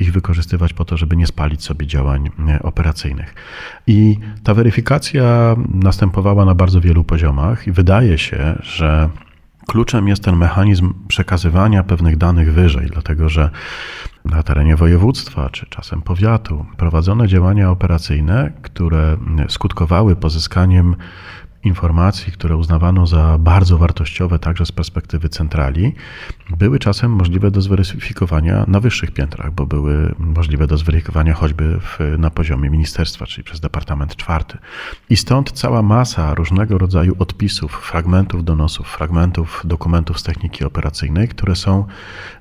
ich wykorzystywać po to, żeby nie spalić sobie działań operacyjnych. I ta weryfikacja następowała na bardzo wielu poziomach i wydaje się, że kluczem jest ten mechanizm przekazywania pewnych danych wyżej, dlatego że na terenie województwa czy czasem powiatu prowadzone działania operacyjne, które skutkowały pozyskaniem informacji, które uznawano za bardzo wartościowe także z perspektywy centrali, były czasem możliwe do zweryfikowania na wyższych piętrach, bo były możliwe do zweryfikowania choćby w, na poziomie ministerstwa, czyli przez Departament Czwarty. I stąd cała masa różnego rodzaju odpisów, fragmentów donosów, fragmentów dokumentów z techniki operacyjnej, które są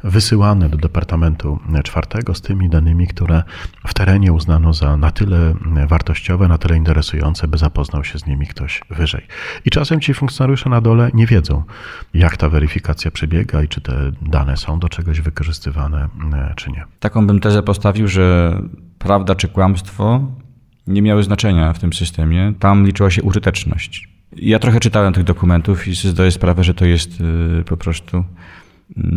wysyłane do Departamentu Czwartego z tymi danymi, które w terenie uznano za na tyle wartościowe, na tyle interesujące, by zapoznał się z nimi ktoś wyżej. I czasem ci funkcjonariusze na dole nie wiedzą, jak ta weryfikacja przebiega i czy te dane są do czegoś wykorzystywane, e, czy nie. Taką bym tezę postawił, że prawda czy kłamstwo nie miały znaczenia w tym systemie. Tam liczyła się użyteczność. Ja trochę czytałem tych dokumentów i zdaję sprawę, że to jest y, po prostu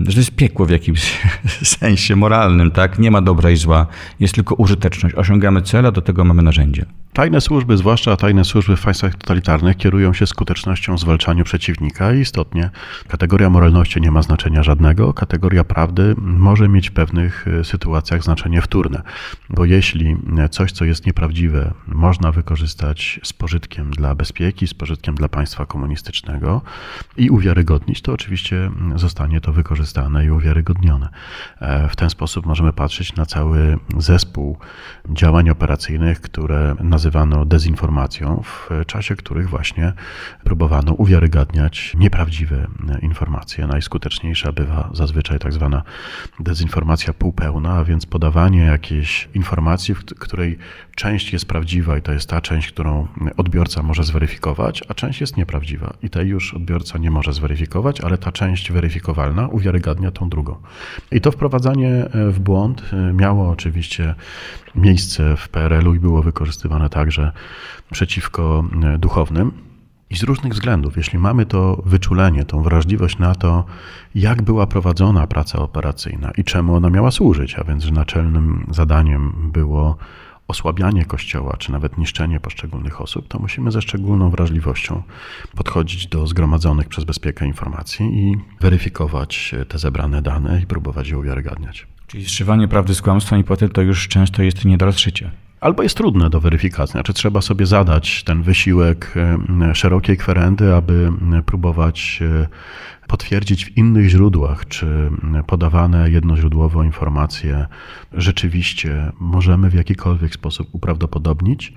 że to jest piekło w jakimś sensie moralnym, tak? Nie ma dobra i zła, jest tylko użyteczność. Osiągamy cel, a do tego mamy narzędzia. Tajne służby, zwłaszcza tajne służby w państwach totalitarnych, kierują się skutecznością w zwalczaniu przeciwnika i istotnie kategoria moralności nie ma znaczenia żadnego. Kategoria prawdy może mieć w pewnych e, sytuacjach znaczenie wtórne, bo jeśli coś, co jest nieprawdziwe, można wykorzystać z pożytkiem dla bezpieki, z pożytkiem dla państwa komunistycznego i uwiarygodnić, to oczywiście zostanie to wykorzystane i uwiarygodnione. E, w ten sposób możemy patrzeć na cały zespół działań operacyjnych, które nazywano dezinformacją, w czasie których właśnie próbowano uwiarygadniać nieprawdziwe informacje. Najskuteczniejsza bywa zazwyczaj tak zwana dezinformacja półpełna, a więc podawanie jakiejś informacji, w której część jest prawdziwa i to jest ta część, którą odbiorca może zweryfikować, a część jest nieprawdziwa i tej już odbiorca nie może zweryfikować, ale ta część weryfikowalna uwiarygadnia tą drugą. I to wprowadzanie w błąd miało oczywiście miejsce w PRL-u i było wykorzystywane także przeciwko e, duchownym. I z różnych względów, jeśli mamy to wyczulenie, tą wrażliwość na to, jak była prowadzona praca operacyjna i czemu ona miała służyć, a więc że naczelnym zadaniem było osłabianie kościoła, czy nawet niszczenie poszczególnych osób, to musimy ze szczególną wrażliwością podchodzić do zgromadzonych przez bezpiekę informacji i weryfikować te zebrane dane i próbować je uwiarygadniać. Czyli zszywanie prawdy z kłamstwem i potem to już często jest nie do. Albo jest trudne do weryfikacji, znaczy trzeba sobie zadać ten wysiłek e, szerokiej kwerendy, aby próbować potwierdzić w innych źródłach, czy podawane jednoźródłowo informacje rzeczywiście możemy w jakikolwiek sposób uprawdopodobnić,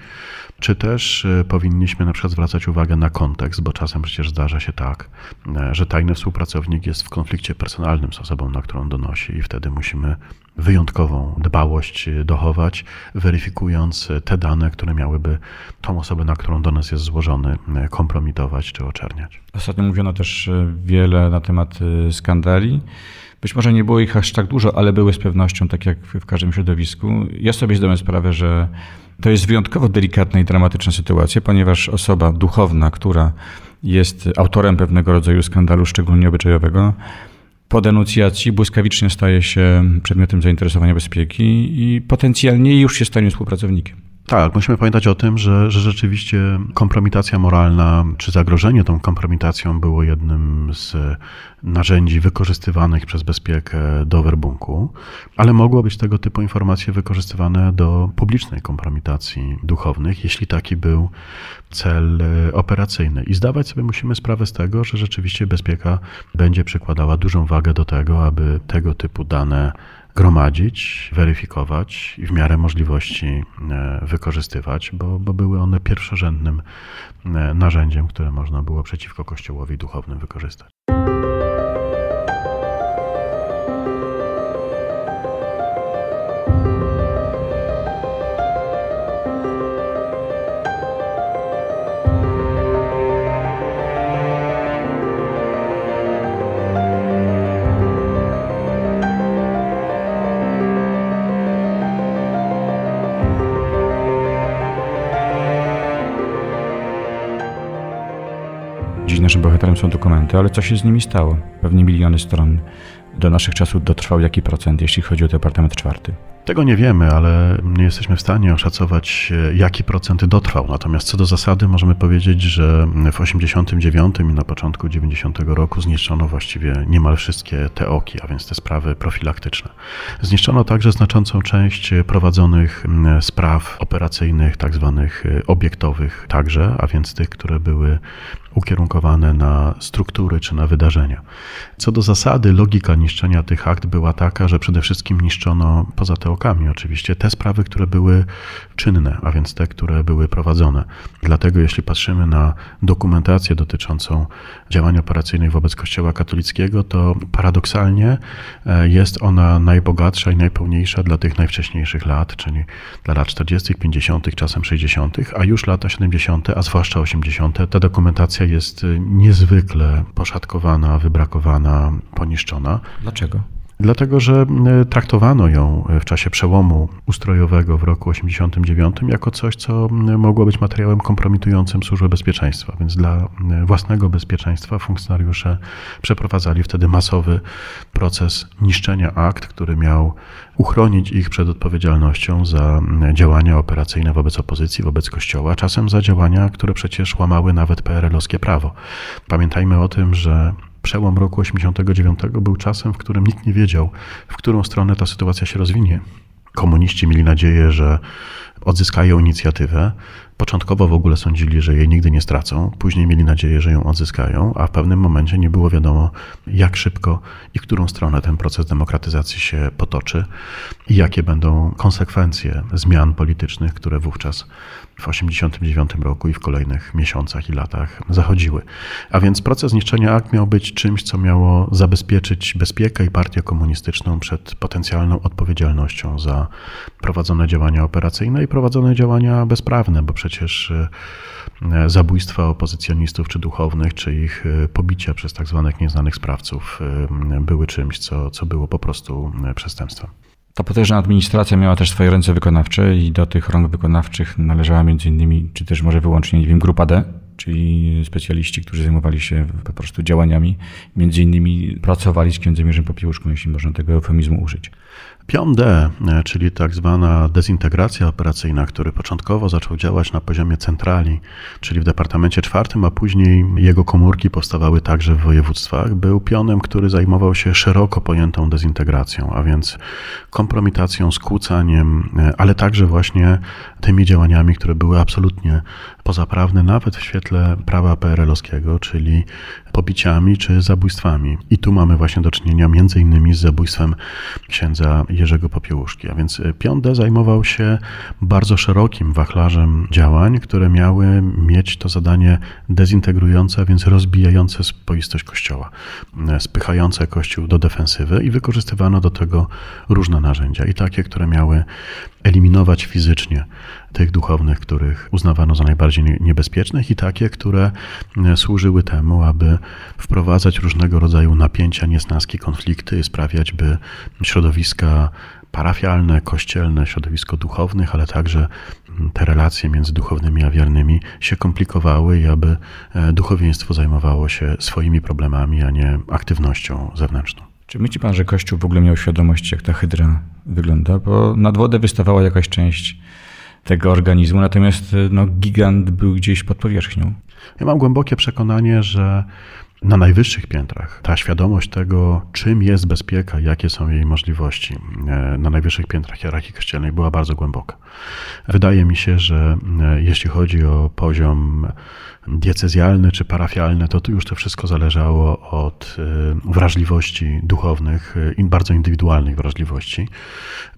czy też e, powinniśmy na przykład zwracać uwagę na kontekst, bo czasem przecież zdarza się tak, e, że tajny współpracownik jest w konflikcie personalnym z osobą, na którą donosi, i wtedy musimy wyjątkową dbałość dochować, weryfikując te dane, które miałyby tą osobę, na którą do nas jest złożony, kompromitować czy oczerniać. Ostatnio mówiono też wiele na temat skandali. Być może nie było ich aż tak dużo, ale były z pewnością, tak jak w każdym środowisku. Ja sobie zdałem sprawę, że to jest wyjątkowo delikatna i dramatyczna sytuacja, ponieważ osoba duchowna, która jest autorem pewnego rodzaju skandalu, szczególnie obyczajowego, po denuncjacji błyskawicznie staje się przedmiotem zainteresowania bezpieki i potencjalnie już jest stanie współpracownikiem. Tak, musimy pamiętać o tym, że, że rzeczywiście kompromitacja moralna, czy zagrożenie tą kompromitacją było jednym z narzędzi wykorzystywanych przez bezpiekę do werbunku, ale mogło być tego typu informacje wykorzystywane do publicznej kompromitacji duchownych, jeśli taki był cel operacyjny. I zdawać sobie musimy sprawę z tego, że rzeczywiście bezpieka będzie przykładała dużą wagę do tego, aby tego typu dane gromadzić, weryfikować i w miarę możliwości e, wykorzystywać, bo, bo były one pierwszorzędnym e, narzędziem, które można było przeciwko Kościołowi duchownym wykorzystać. Naszym bohaterem są dokumenty, ale co się z nimi stało? Pewnie miliony stron. Do naszych czasów dotrwał jaki procent, jeśli chodzi o Departament Czwarty? Tego nie wiemy, ale nie jesteśmy w stanie oszacować, e, jaki procent dotrwał. Natomiast co do zasady możemy powiedzieć, że w 89 i na początku 90 roku zniszczono właściwie niemal wszystkie te oki, a więc te sprawy profilaktyczne. Zniszczono także znaczącą część prowadzonych spraw operacyjnych, tak zwanych e, obiektowych także, a więc tych, które były ukierunkowane na struktury czy na wydarzenia. Co do zasady, logika niszczenia tych akt była taka, że przede wszystkim niszczono poza oczywiście te sprawy, które były czynne, a więc te, które były prowadzone. Dlatego jeśli patrzymy na dokumentację dotyczącą działań operacyjnych wobec Kościoła katolickiego, to paradoksalnie e, jest ona najbogatsza i najpełniejsza dla tych najwcześniejszych lat, czyli dla lat 40., 50., czasem 60., a już lata 70., a zwłaszcza 80., ta dokumentacja jest e, niezwykle poszatkowana, wybrakowana, poniszczona. Dlaczego? Dlatego, że e, traktowano ją e, w czasie przełomu ustrojowego w roku 1989 jako coś, co mogło być materiałem kompromitującym służbę bezpieczeństwa. Więc dla własnego bezpieczeństwa funkcjonariusze przeprowadzali wtedy masowy proces niszczenia akt, który miał uchronić ich przed odpowiedzialnością za działania operacyjne wobec opozycji, wobec Kościoła, czasem za działania, które przecież łamały nawet PRL-owskie prawo. Pamiętajmy o tym, że Przełom roku 89 był czasem, w którym nikt nie wiedział, w którą stronę ta sytuacja się rozwinie. Komuniści mieli nadzieję, że odzyskają inicjatywę. Początkowo w ogóle sądzili, że jej nigdy nie stracą, później mieli nadzieję, że ją odzyskają, a w pewnym momencie nie było wiadomo, jak szybko i w którą stronę ten proces demokratyzacji się potoczy i jakie będą konsekwencje zmian politycznych, które wówczas w 1989 roku i w kolejnych miesiącach i latach zachodziły. A więc proces niszczenia akt miał być czymś, co miało zabezpieczyć bezpiekę i partię komunistyczną przed potencjalną odpowiedzialnością za prowadzone działania operacyjne i prowadzone działania bezprawne, bo przecież e, zabójstwa opozycjonistów czy duchownych, czy ich e, pobicia przez tak zwanych nieznanych sprawców e, były czymś, co, co było po prostu przestępstwem. Ta potężna administracja miała też swoje ręce wykonawcze i do tych rąk wykonawczych należała między innymi, czy też może wyłącznie, nie wiem, grupa D, czyli specjaliści, którzy zajmowali się po prostu działaniami, między innymi pracowali z księdzem Jerzym Popiełuszką, jeśli można tego eufemizmu użyć. Pion D, e, czyli tak zwana dezintegracja operacyjna, który początkowo zaczął działać na poziomie centrali, czyli w Departamencie czwartym, a później jego komórki powstawały także w województwach, był pionem, który zajmował się szeroko pojętą dezintegracją, a więc kompromitacją, skłócaniem, e, ale także właśnie tymi działaniami, które były absolutnie pozaprawne, nawet w świetle prawa PRL-owskiego, czyli pobiciami czy zabójstwami. I tu mamy właśnie do czynienia innymi z zabójstwem księdza Jerzego Popiełuszki. A więc pion D zajmował się bardzo szerokim wachlarzem działań, które miały mieć to zadanie dezintegrujące, a więc rozbijające spoistość Kościoła, spychające Kościół do defensywy i wykorzystywano do tego różne narzędzia i takie, które miały eliminować fizycznie tych duchownych, których uznawano za najbardziej niebezpiecznych, i takie, które e, służyły temu, aby wprowadzać różnego rodzaju napięcia, niesnaski, konflikty sprawiać, by środowiska parafialne, kościelne, środowisko duchownych, ale także mm, te relacje między duchownymi a wiernymi się komplikowały i aby e, duchowieństwo zajmowało się swoimi problemami, a nie aktywnością zewnętrzną. Czy myśli pan, że Kościół w ogóle miał świadomość, jak ta hydra wygląda? Bo nad wodę wystawała jakaś część tego organizmu, natomiast no, gigant był gdzieś pod powierzchnią. Ja mam głębokie przekonanie, że na najwyższych piętrach ta świadomość tego, czym jest bezpieka, jakie są jej możliwości, e, na najwyższych piętrach hierarchii kościelnej była bardzo głęboka. Wydaje mi się, że e, jeśli chodzi o poziom diecezjalny czy parafialny, to już to wszystko zależało od y, wrażliwości duchownych, i bardzo indywidualnych wrażliwości,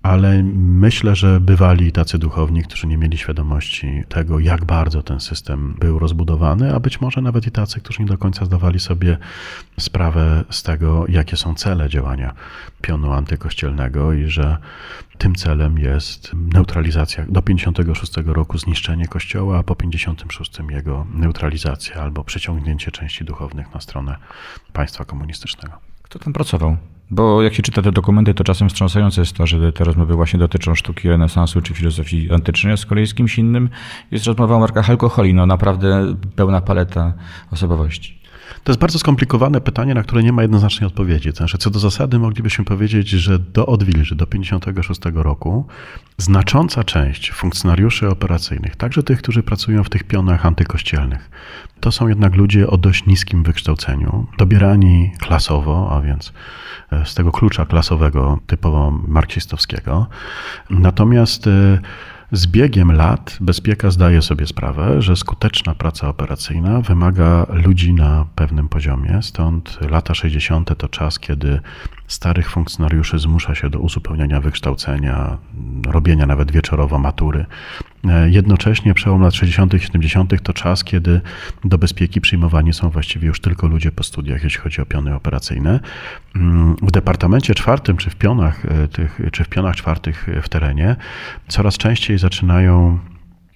ale myślę, że bywali tacy duchowni, którzy nie mieli świadomości tego, jak bardzo ten system był rozbudowany, a być może nawet i tacy, którzy nie do końca zdawali sobie sprawę z tego, jakie są cele działania pionu antykościelnego i że tym celem jest neutralizacja do 56 roku zniszczenie kościoła, a po 56 jego neutralizacja albo przeciągnięcie części duchownych na stronę państwa komunistycznego. Kto tam pracował? Bo jak się czyta te dokumenty, to czasem wstrząsające jest to, że te rozmowy właśnie dotyczą sztuki renesansu czy filozofii antycznej, a z kolei z kimś innym jest rozmowa o markach alkoholi. No naprawdę pełna paleta osobowości. To jest bardzo skomplikowane pytanie, na które nie ma jednoznacznej odpowiedzi. Znaczy, co do zasady moglibyśmy powiedzieć, że do odwilży, do 1956 roku, znacząca część funkcjonariuszy operacyjnych, także tych, którzy pracują w tych pionach antykościelnych, to są jednak ludzie o dość niskim wykształceniu, dobierani klasowo, a więc e, z tego klucza klasowego typowo marksistowskiego. Natomiast e, z biegiem lat bezpieka zdaje sobie sprawę, że skuteczna praca operacyjna wymaga ludzi na pewnym poziomie, stąd lata 60. to czas, kiedy starych funkcjonariuszy zmusza się do uzupełniania wykształcenia, robienia nawet wieczorowo matury. Jednocześnie przełom lat 60. i 70. to czas, kiedy do bezpieki przyjmowani są właściwie już tylko ludzie po studiach, jeśli chodzi o piony operacyjne. W departamencie czwartym, czy w pionach, e, tych, czy w pionach czwartych w terenie, coraz częściej zaczynają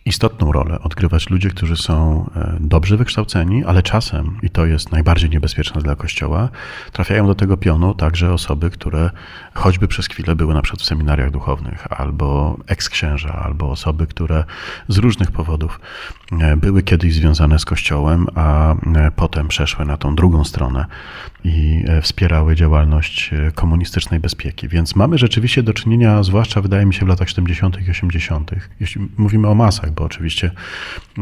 istotną rolę odgrywać ludzie, którzy są e, dobrze wykształceni, ale czasem, i to jest najbardziej niebezpieczne dla Kościoła, trafiają do tego pionu także osoby, które choćby przez chwilę były na przykład w seminariach duchownych, albo eksksięża, albo osoby, które z różnych powodów e, były kiedyś związane z Kościołem, a e, potem przeszły na tą drugą stronę i wspierały działalność komunistycznej bezpieki. Więc mamy rzeczywiście do czynienia, zwłaszcza wydaje mi się w latach 70. i 80., jeśli mówimy o masach, bo oczywiście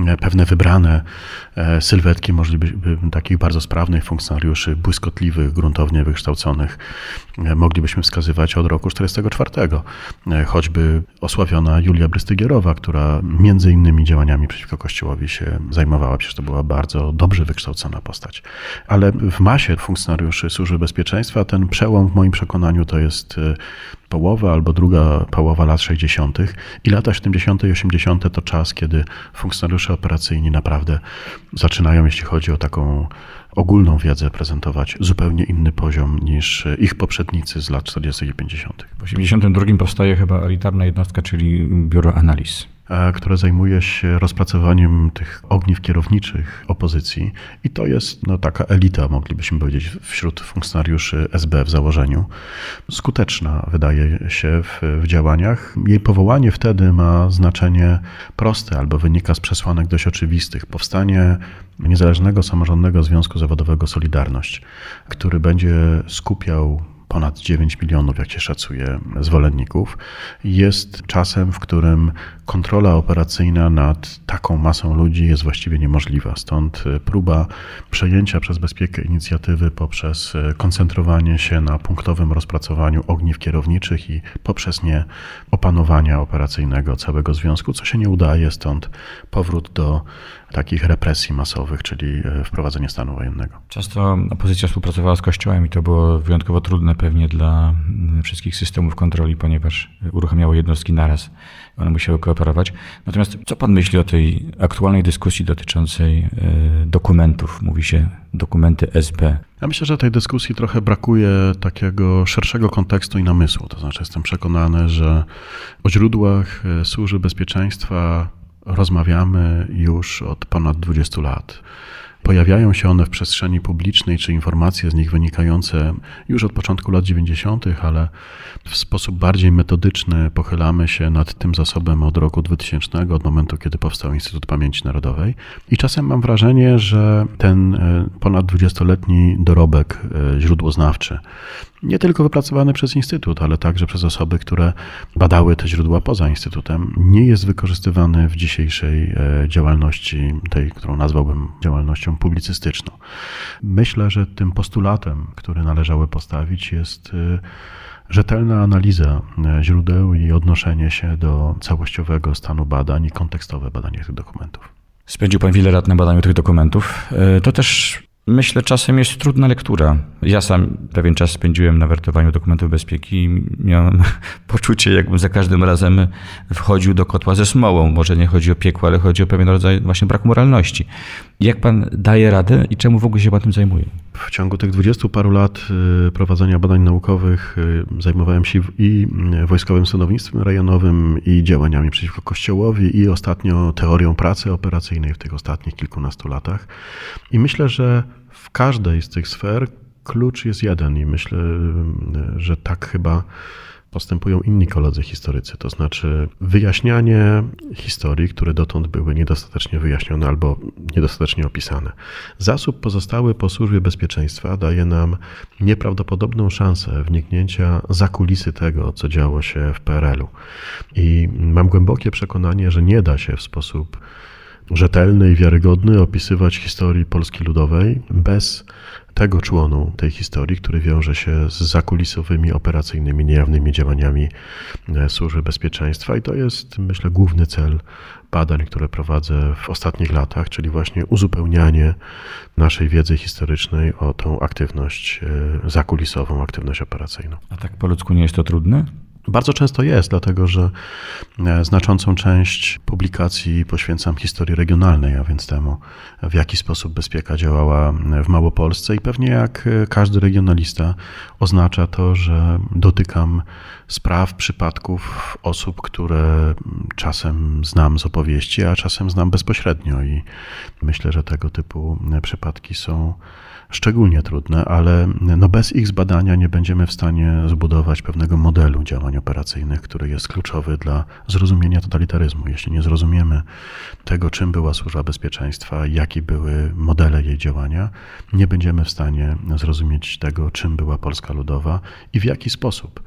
e, pewne wybrane e, sylwetki możliby, takich bardzo sprawnych funkcjonariuszy, błyskotliwych, gruntownie wykształconych, e, moglibyśmy wskazywać od roku 1944. Choćby osławiona Julia Brystygierowa, która między innymi działaniami przeciwko Kościołowi się zajmowała, przecież to była bardzo dobrze wykształcona postać. Ale w masie funkcjonariuszy Służby Bezpieczeństwa ten przełom w moim przekonaniu to jest połowa albo druga połowa lat 60. i lata 70. i 80. to czas, kiedy funkcjonariusze operacyjni naprawdę zaczynają, jeśli chodzi o taką ogólną wiedzę, prezentować zupełnie inny poziom niż ich poprzednicy z lat 40. i 50. W 82 powstaje chyba elitarna jednostka, czyli Biuro Analiz które zajmuje się rozpracowaniem tych ogniw kierowniczych opozycji i to jest no, taka elita, moglibyśmy powiedzieć, wśród funkcjonariuszy SB w założeniu. Skuteczna wydaje się w, w działaniach. Jej powołanie wtedy ma znaczenie proste albo wynika z przesłanek dość oczywistych. Powstanie Niezależnego Samorządnego Związku Zawodowego Solidarność, który będzie skupiał ponad 9 milionów, jak się szacuje, zwolenników, jest czasem, w którym kontrola operacyjna nad taką masą ludzi jest właściwie niemożliwa. Stąd e, próba przejęcia przez bezpiekę inicjatywy poprzez e, koncentrowanie się na punktowym rozpracowaniu ogniw kierowniczych i poprzez nie opanowania operacyjnego całego związku, co się nie udaje, stąd powrót do takich represji masowych, czyli e, wprowadzenie stanu wojennego. Często opozycja współpracowała z Kościołem i to było wyjątkowo trudne pewnie dla mm, wszystkich systemów kontroli, ponieważ uruchamiało jednostki naraz. One musiały kooperować. Natomiast co pan myśli o tej aktualnej dyskusji dotyczącej e, dokumentów? Mówi się dokumenty SB. Ja myślę, że tej dyskusji trochę brakuje takiego szerszego kontekstu i namysłu. To znaczy, jestem przekonany, że o źródłach e, służby bezpieczeństwa rozmawiamy już od ponad 20 lat. Pojawiają się one w przestrzeni publicznej, czy informacje z nich wynikające już od początku lat 90., ale w sposób bardziej metodyczny pochylamy się nad tym zasobem od roku 2000, od momentu, kiedy powstał Instytut Pamięci Narodowej. I czasem mam wrażenie, że ten e, ponad 20-letni dorobek e, źródłoznawczy, nie tylko wypracowany przez Instytut, ale także przez osoby, które badały te źródła poza Instytutem, nie jest wykorzystywany w dzisiejszej e, działalności, tej, którą nazwałbym działalnością publicystyczną. Myślę, że tym postulatem, który należało postawić, jest e, rzetelna analiza e, źródeł i odnoszenie się do całościowego stanu badań i kontekstowe badanie tych dokumentów. Spędził Pan wiele lat na badaniu tych dokumentów. To też Myślę, czasem jest trudna lektura. Ja sam pewien czas spędziłem na wertowaniu dokumentów bezpieki i miałem poczucie, jakbym za każdym razem wchodził do kotła ze smołą. Może nie chodzi o piekło, ale chodzi o pewien rodzaj właśnie braku moralności. Jak pan daje radę i czemu w ogóle się pan tym zajmuje? W ciągu tych dwudziestu paru lat y, prowadzenia badań naukowych y, zajmowałem się i wojskowym sądownictwem rejonowym, i działaniami przeciwko Kościołowi, i ostatnio teorią pracy operacyjnej w tych ostatnich kilkunastu latach. I myślę, że w każdej z tych sfer klucz jest jeden, i myślę, y, że tak chyba postępują inni koledzy historycy, to znaczy wyjaśnianie historii, które dotąd były niedostatecznie wyjaśnione albo niedostatecznie opisane. Zasób pozostały po służbie bezpieczeństwa daje nam nieprawdopodobną szansę wniknięcia za kulisy tego, co działo się w PRL-u. I mam głębokie przekonanie, że nie da się w sposób rzetelny i wiarygodny opisywać historii Polski Ludowej bez tego członu tej historii, który wiąże się z zakulisowymi, operacyjnymi, niejawnymi działaniami e, służby bezpieczeństwa. I to jest, myślę, główny cel badań, które prowadzę w ostatnich latach, czyli właśnie uzupełnianie naszej wiedzy historycznej o tą aktywność e, zakulisową, aktywność operacyjną. A tak po ludzku nie jest to trudne? Bardzo często jest, dlatego że e, znaczącą część publikacji poświęcam historii regionalnej, a więc temu, w jaki sposób bezpieka działała w Małopolsce. I pewnie jak e, każdy regionalista oznacza to, że dotykam spraw, przypadków osób, które czasem znam z opowieści, a czasem znam bezpośrednio. I myślę, że tego typu przypadki są szczególnie trudne, ale no bez ich zbadania nie będziemy w stanie zbudować pewnego modelu działań operacyjnych, który jest kluczowy dla zrozumienia totalitaryzmu. Jeśli nie zrozumiemy tego, czym była służba bezpieczeństwa, jakie były modele jej działania, nie będziemy w stanie zrozumieć tego, czym była Polska Ludowa i w jaki sposób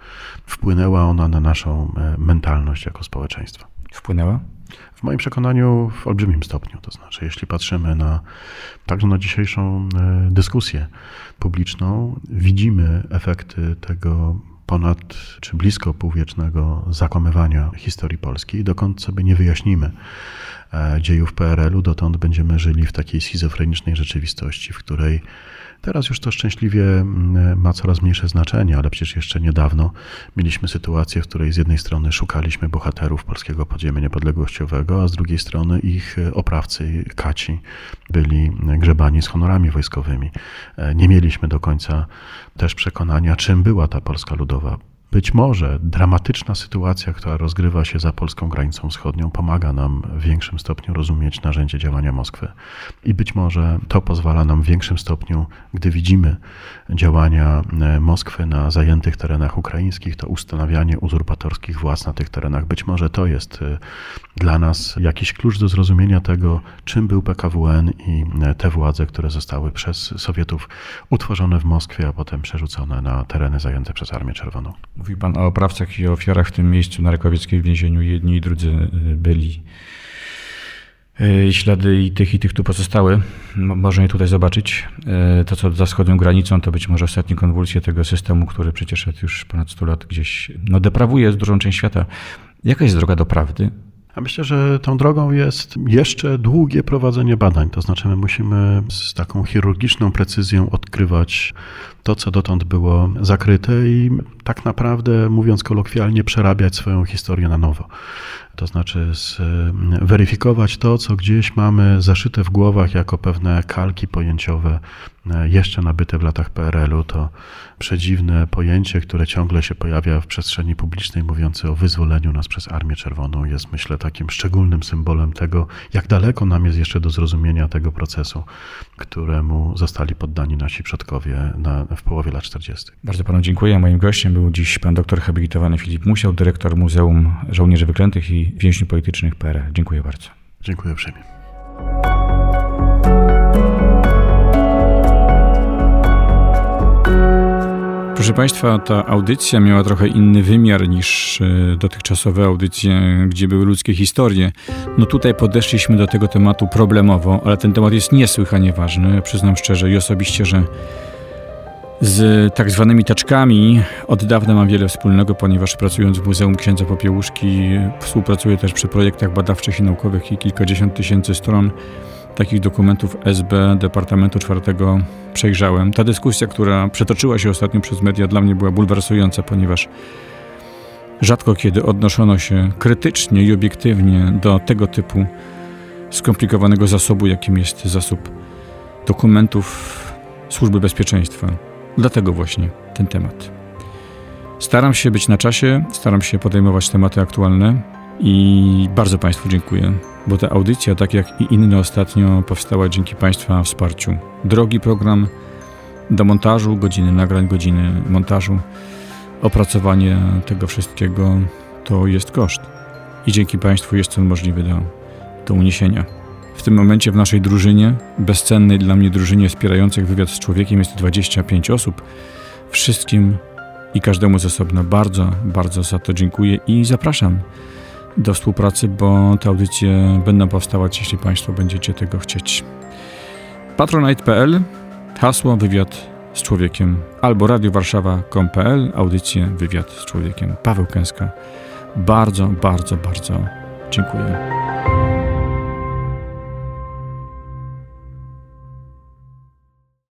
wpłynęła ona na naszą e, mentalność jako społeczeństwa. Wpłynęła? W moim przekonaniu w olbrzymim stopniu. To znaczy, jeśli patrzymy na także na dzisiejszą e, dyskusję publiczną, widzimy efekty tego ponad czy blisko półwiecznego zakłamywania historii Polski, dokąd sobie nie wyjaśnimy e, dziejów PRL-u, dotąd będziemy żyli w takiej schizofrenicznej rzeczywistości, w której Teraz już to szczęśliwie mm, ma coraz mniejsze znaczenie, ale przecież jeszcze niedawno mieliśmy sytuację, w której z jednej strony szukaliśmy bohaterów polskiego podziemia niepodległościowego, a z drugiej strony ich oprawcy, kaci, byli grzebani z honorami wojskowymi. E, nie mieliśmy do końca też przekonania, czym była ta Polska Ludowa być może dramatyczna sytuacja, która rozgrywa się za polską granicą wschodnią, pomaga nam w większym stopniu rozumieć narzędzie działania Moskwy. I być może to pozwala nam w większym stopniu, gdy widzimy działania e, Moskwy na zajętych terenach ukraińskich, to ustanawianie uzurpatorskich władz na tych terenach. Być może to jest e, dla nas jakiś klucz do zrozumienia tego, czym był PKWN i e, te władze, które zostały przez Sowietów utworzone w Moskwie, a potem przerzucone na tereny zajęte przez Armię Czerwoną. Mówił Pan o oprawcach i ofiarach w tym miejscu na Rakowieckiej w więzieniu. Jedni i drudzy y, byli. Y, Ślady i tych, i tych tu pozostały. Mo- Można je tutaj zobaczyć. Y, To, co za wschodnią granicą, to być może ostatnie konwulsje tego systemu, który przecież od już ponad 100 lat gdzieś no, deprawuje dużą część świata. Jaka jest droga do prawdy? A myślę, że tą drogą jest jeszcze długie prowadzenie badań. To znaczy, my musimy z taką chirurgiczną precyzją odkrywać to, co dotąd było zakryte, i tak naprawdę, mówiąc kolokwialnie, przerabiać swoją historię na nowo. To znaczy, z, weryfikować to, co gdzieś mamy zaszyte w głowach jako pewne kalki pojęciowe, e, jeszcze nabyte w latach PRL-u. To przedziwne pojęcie, które ciągle się pojawia w przestrzeni publicznej, mówiące o wyzwoleniu nas przez Armię Czerwoną, jest myślę takim szczególnym symbolem tego, jak daleko nam jest jeszcze do zrozumienia tego procesu, któremu zostali poddani nasi przodkowie na, w połowie lat 40. Bardzo panu dziękuję. Moim gościem był dziś pan doktor habilitowany Filip Musiał, dyrektor Muzeum Żołnierzy Wyklętych i Więźniów Politycznych PRL. Dziękuję bardzo. Dziękuję uprzejmie. Proszę Państwa, ta audycja miała trochę inny wymiar niż e, dotychczasowe audycje, gdzie były ludzkie historie. No tutaj podeszliśmy do tego tematu problemowo, ale ten temat jest niesłychanie ważny. Przyznam szczerze i osobiście, że z tak zwanymi taczkami od dawna mam wiele wspólnego, ponieważ pracując w Muzeum Księdza Popiełuszki współpracuję też przy projektach badawczych i naukowych i kilkadziesiąt tysięcy stron takich dokumentów SB Departamentu Czwartego przejrzałem. Ta dyskusja, która przetoczyła się ostatnio przez media, dla mnie była bulwersująca, ponieważ rzadko kiedy odnoszono się krytycznie i obiektywnie do tego typu skomplikowanego zasobu, jakim jest zasób dokumentów Służby Bezpieczeństwa. Dlatego właśnie ten temat. Staram się być na czasie, staram się podejmować tematy aktualne i bardzo Państwu dziękuję, bo ta audycja, tak jak i inne ostatnio, powstała dzięki Państwa wsparciu. Drogi program do montażu, godziny nagrań, godziny montażu, opracowanie tego wszystkiego to jest koszt. I dzięki Państwu jest on możliwy do, do uniesienia. W tym momencie w naszej drużynie, bezcennej dla mnie drużynie wspierających wywiad z człowiekiem jest 25 osób. Wszystkim i każdemu z osobna bardzo, bardzo za to dziękuję i zapraszam do współpracy, bo te audycje będą powstawać, jeśli Państwo będziecie tego chcieć. Patronite.pl, hasło wywiad z człowiekiem, albo radiowarszawa.com.pl, audycje wywiad z człowiekiem. Paweł Kęska. Bardzo, bardzo, bardzo dziękuję.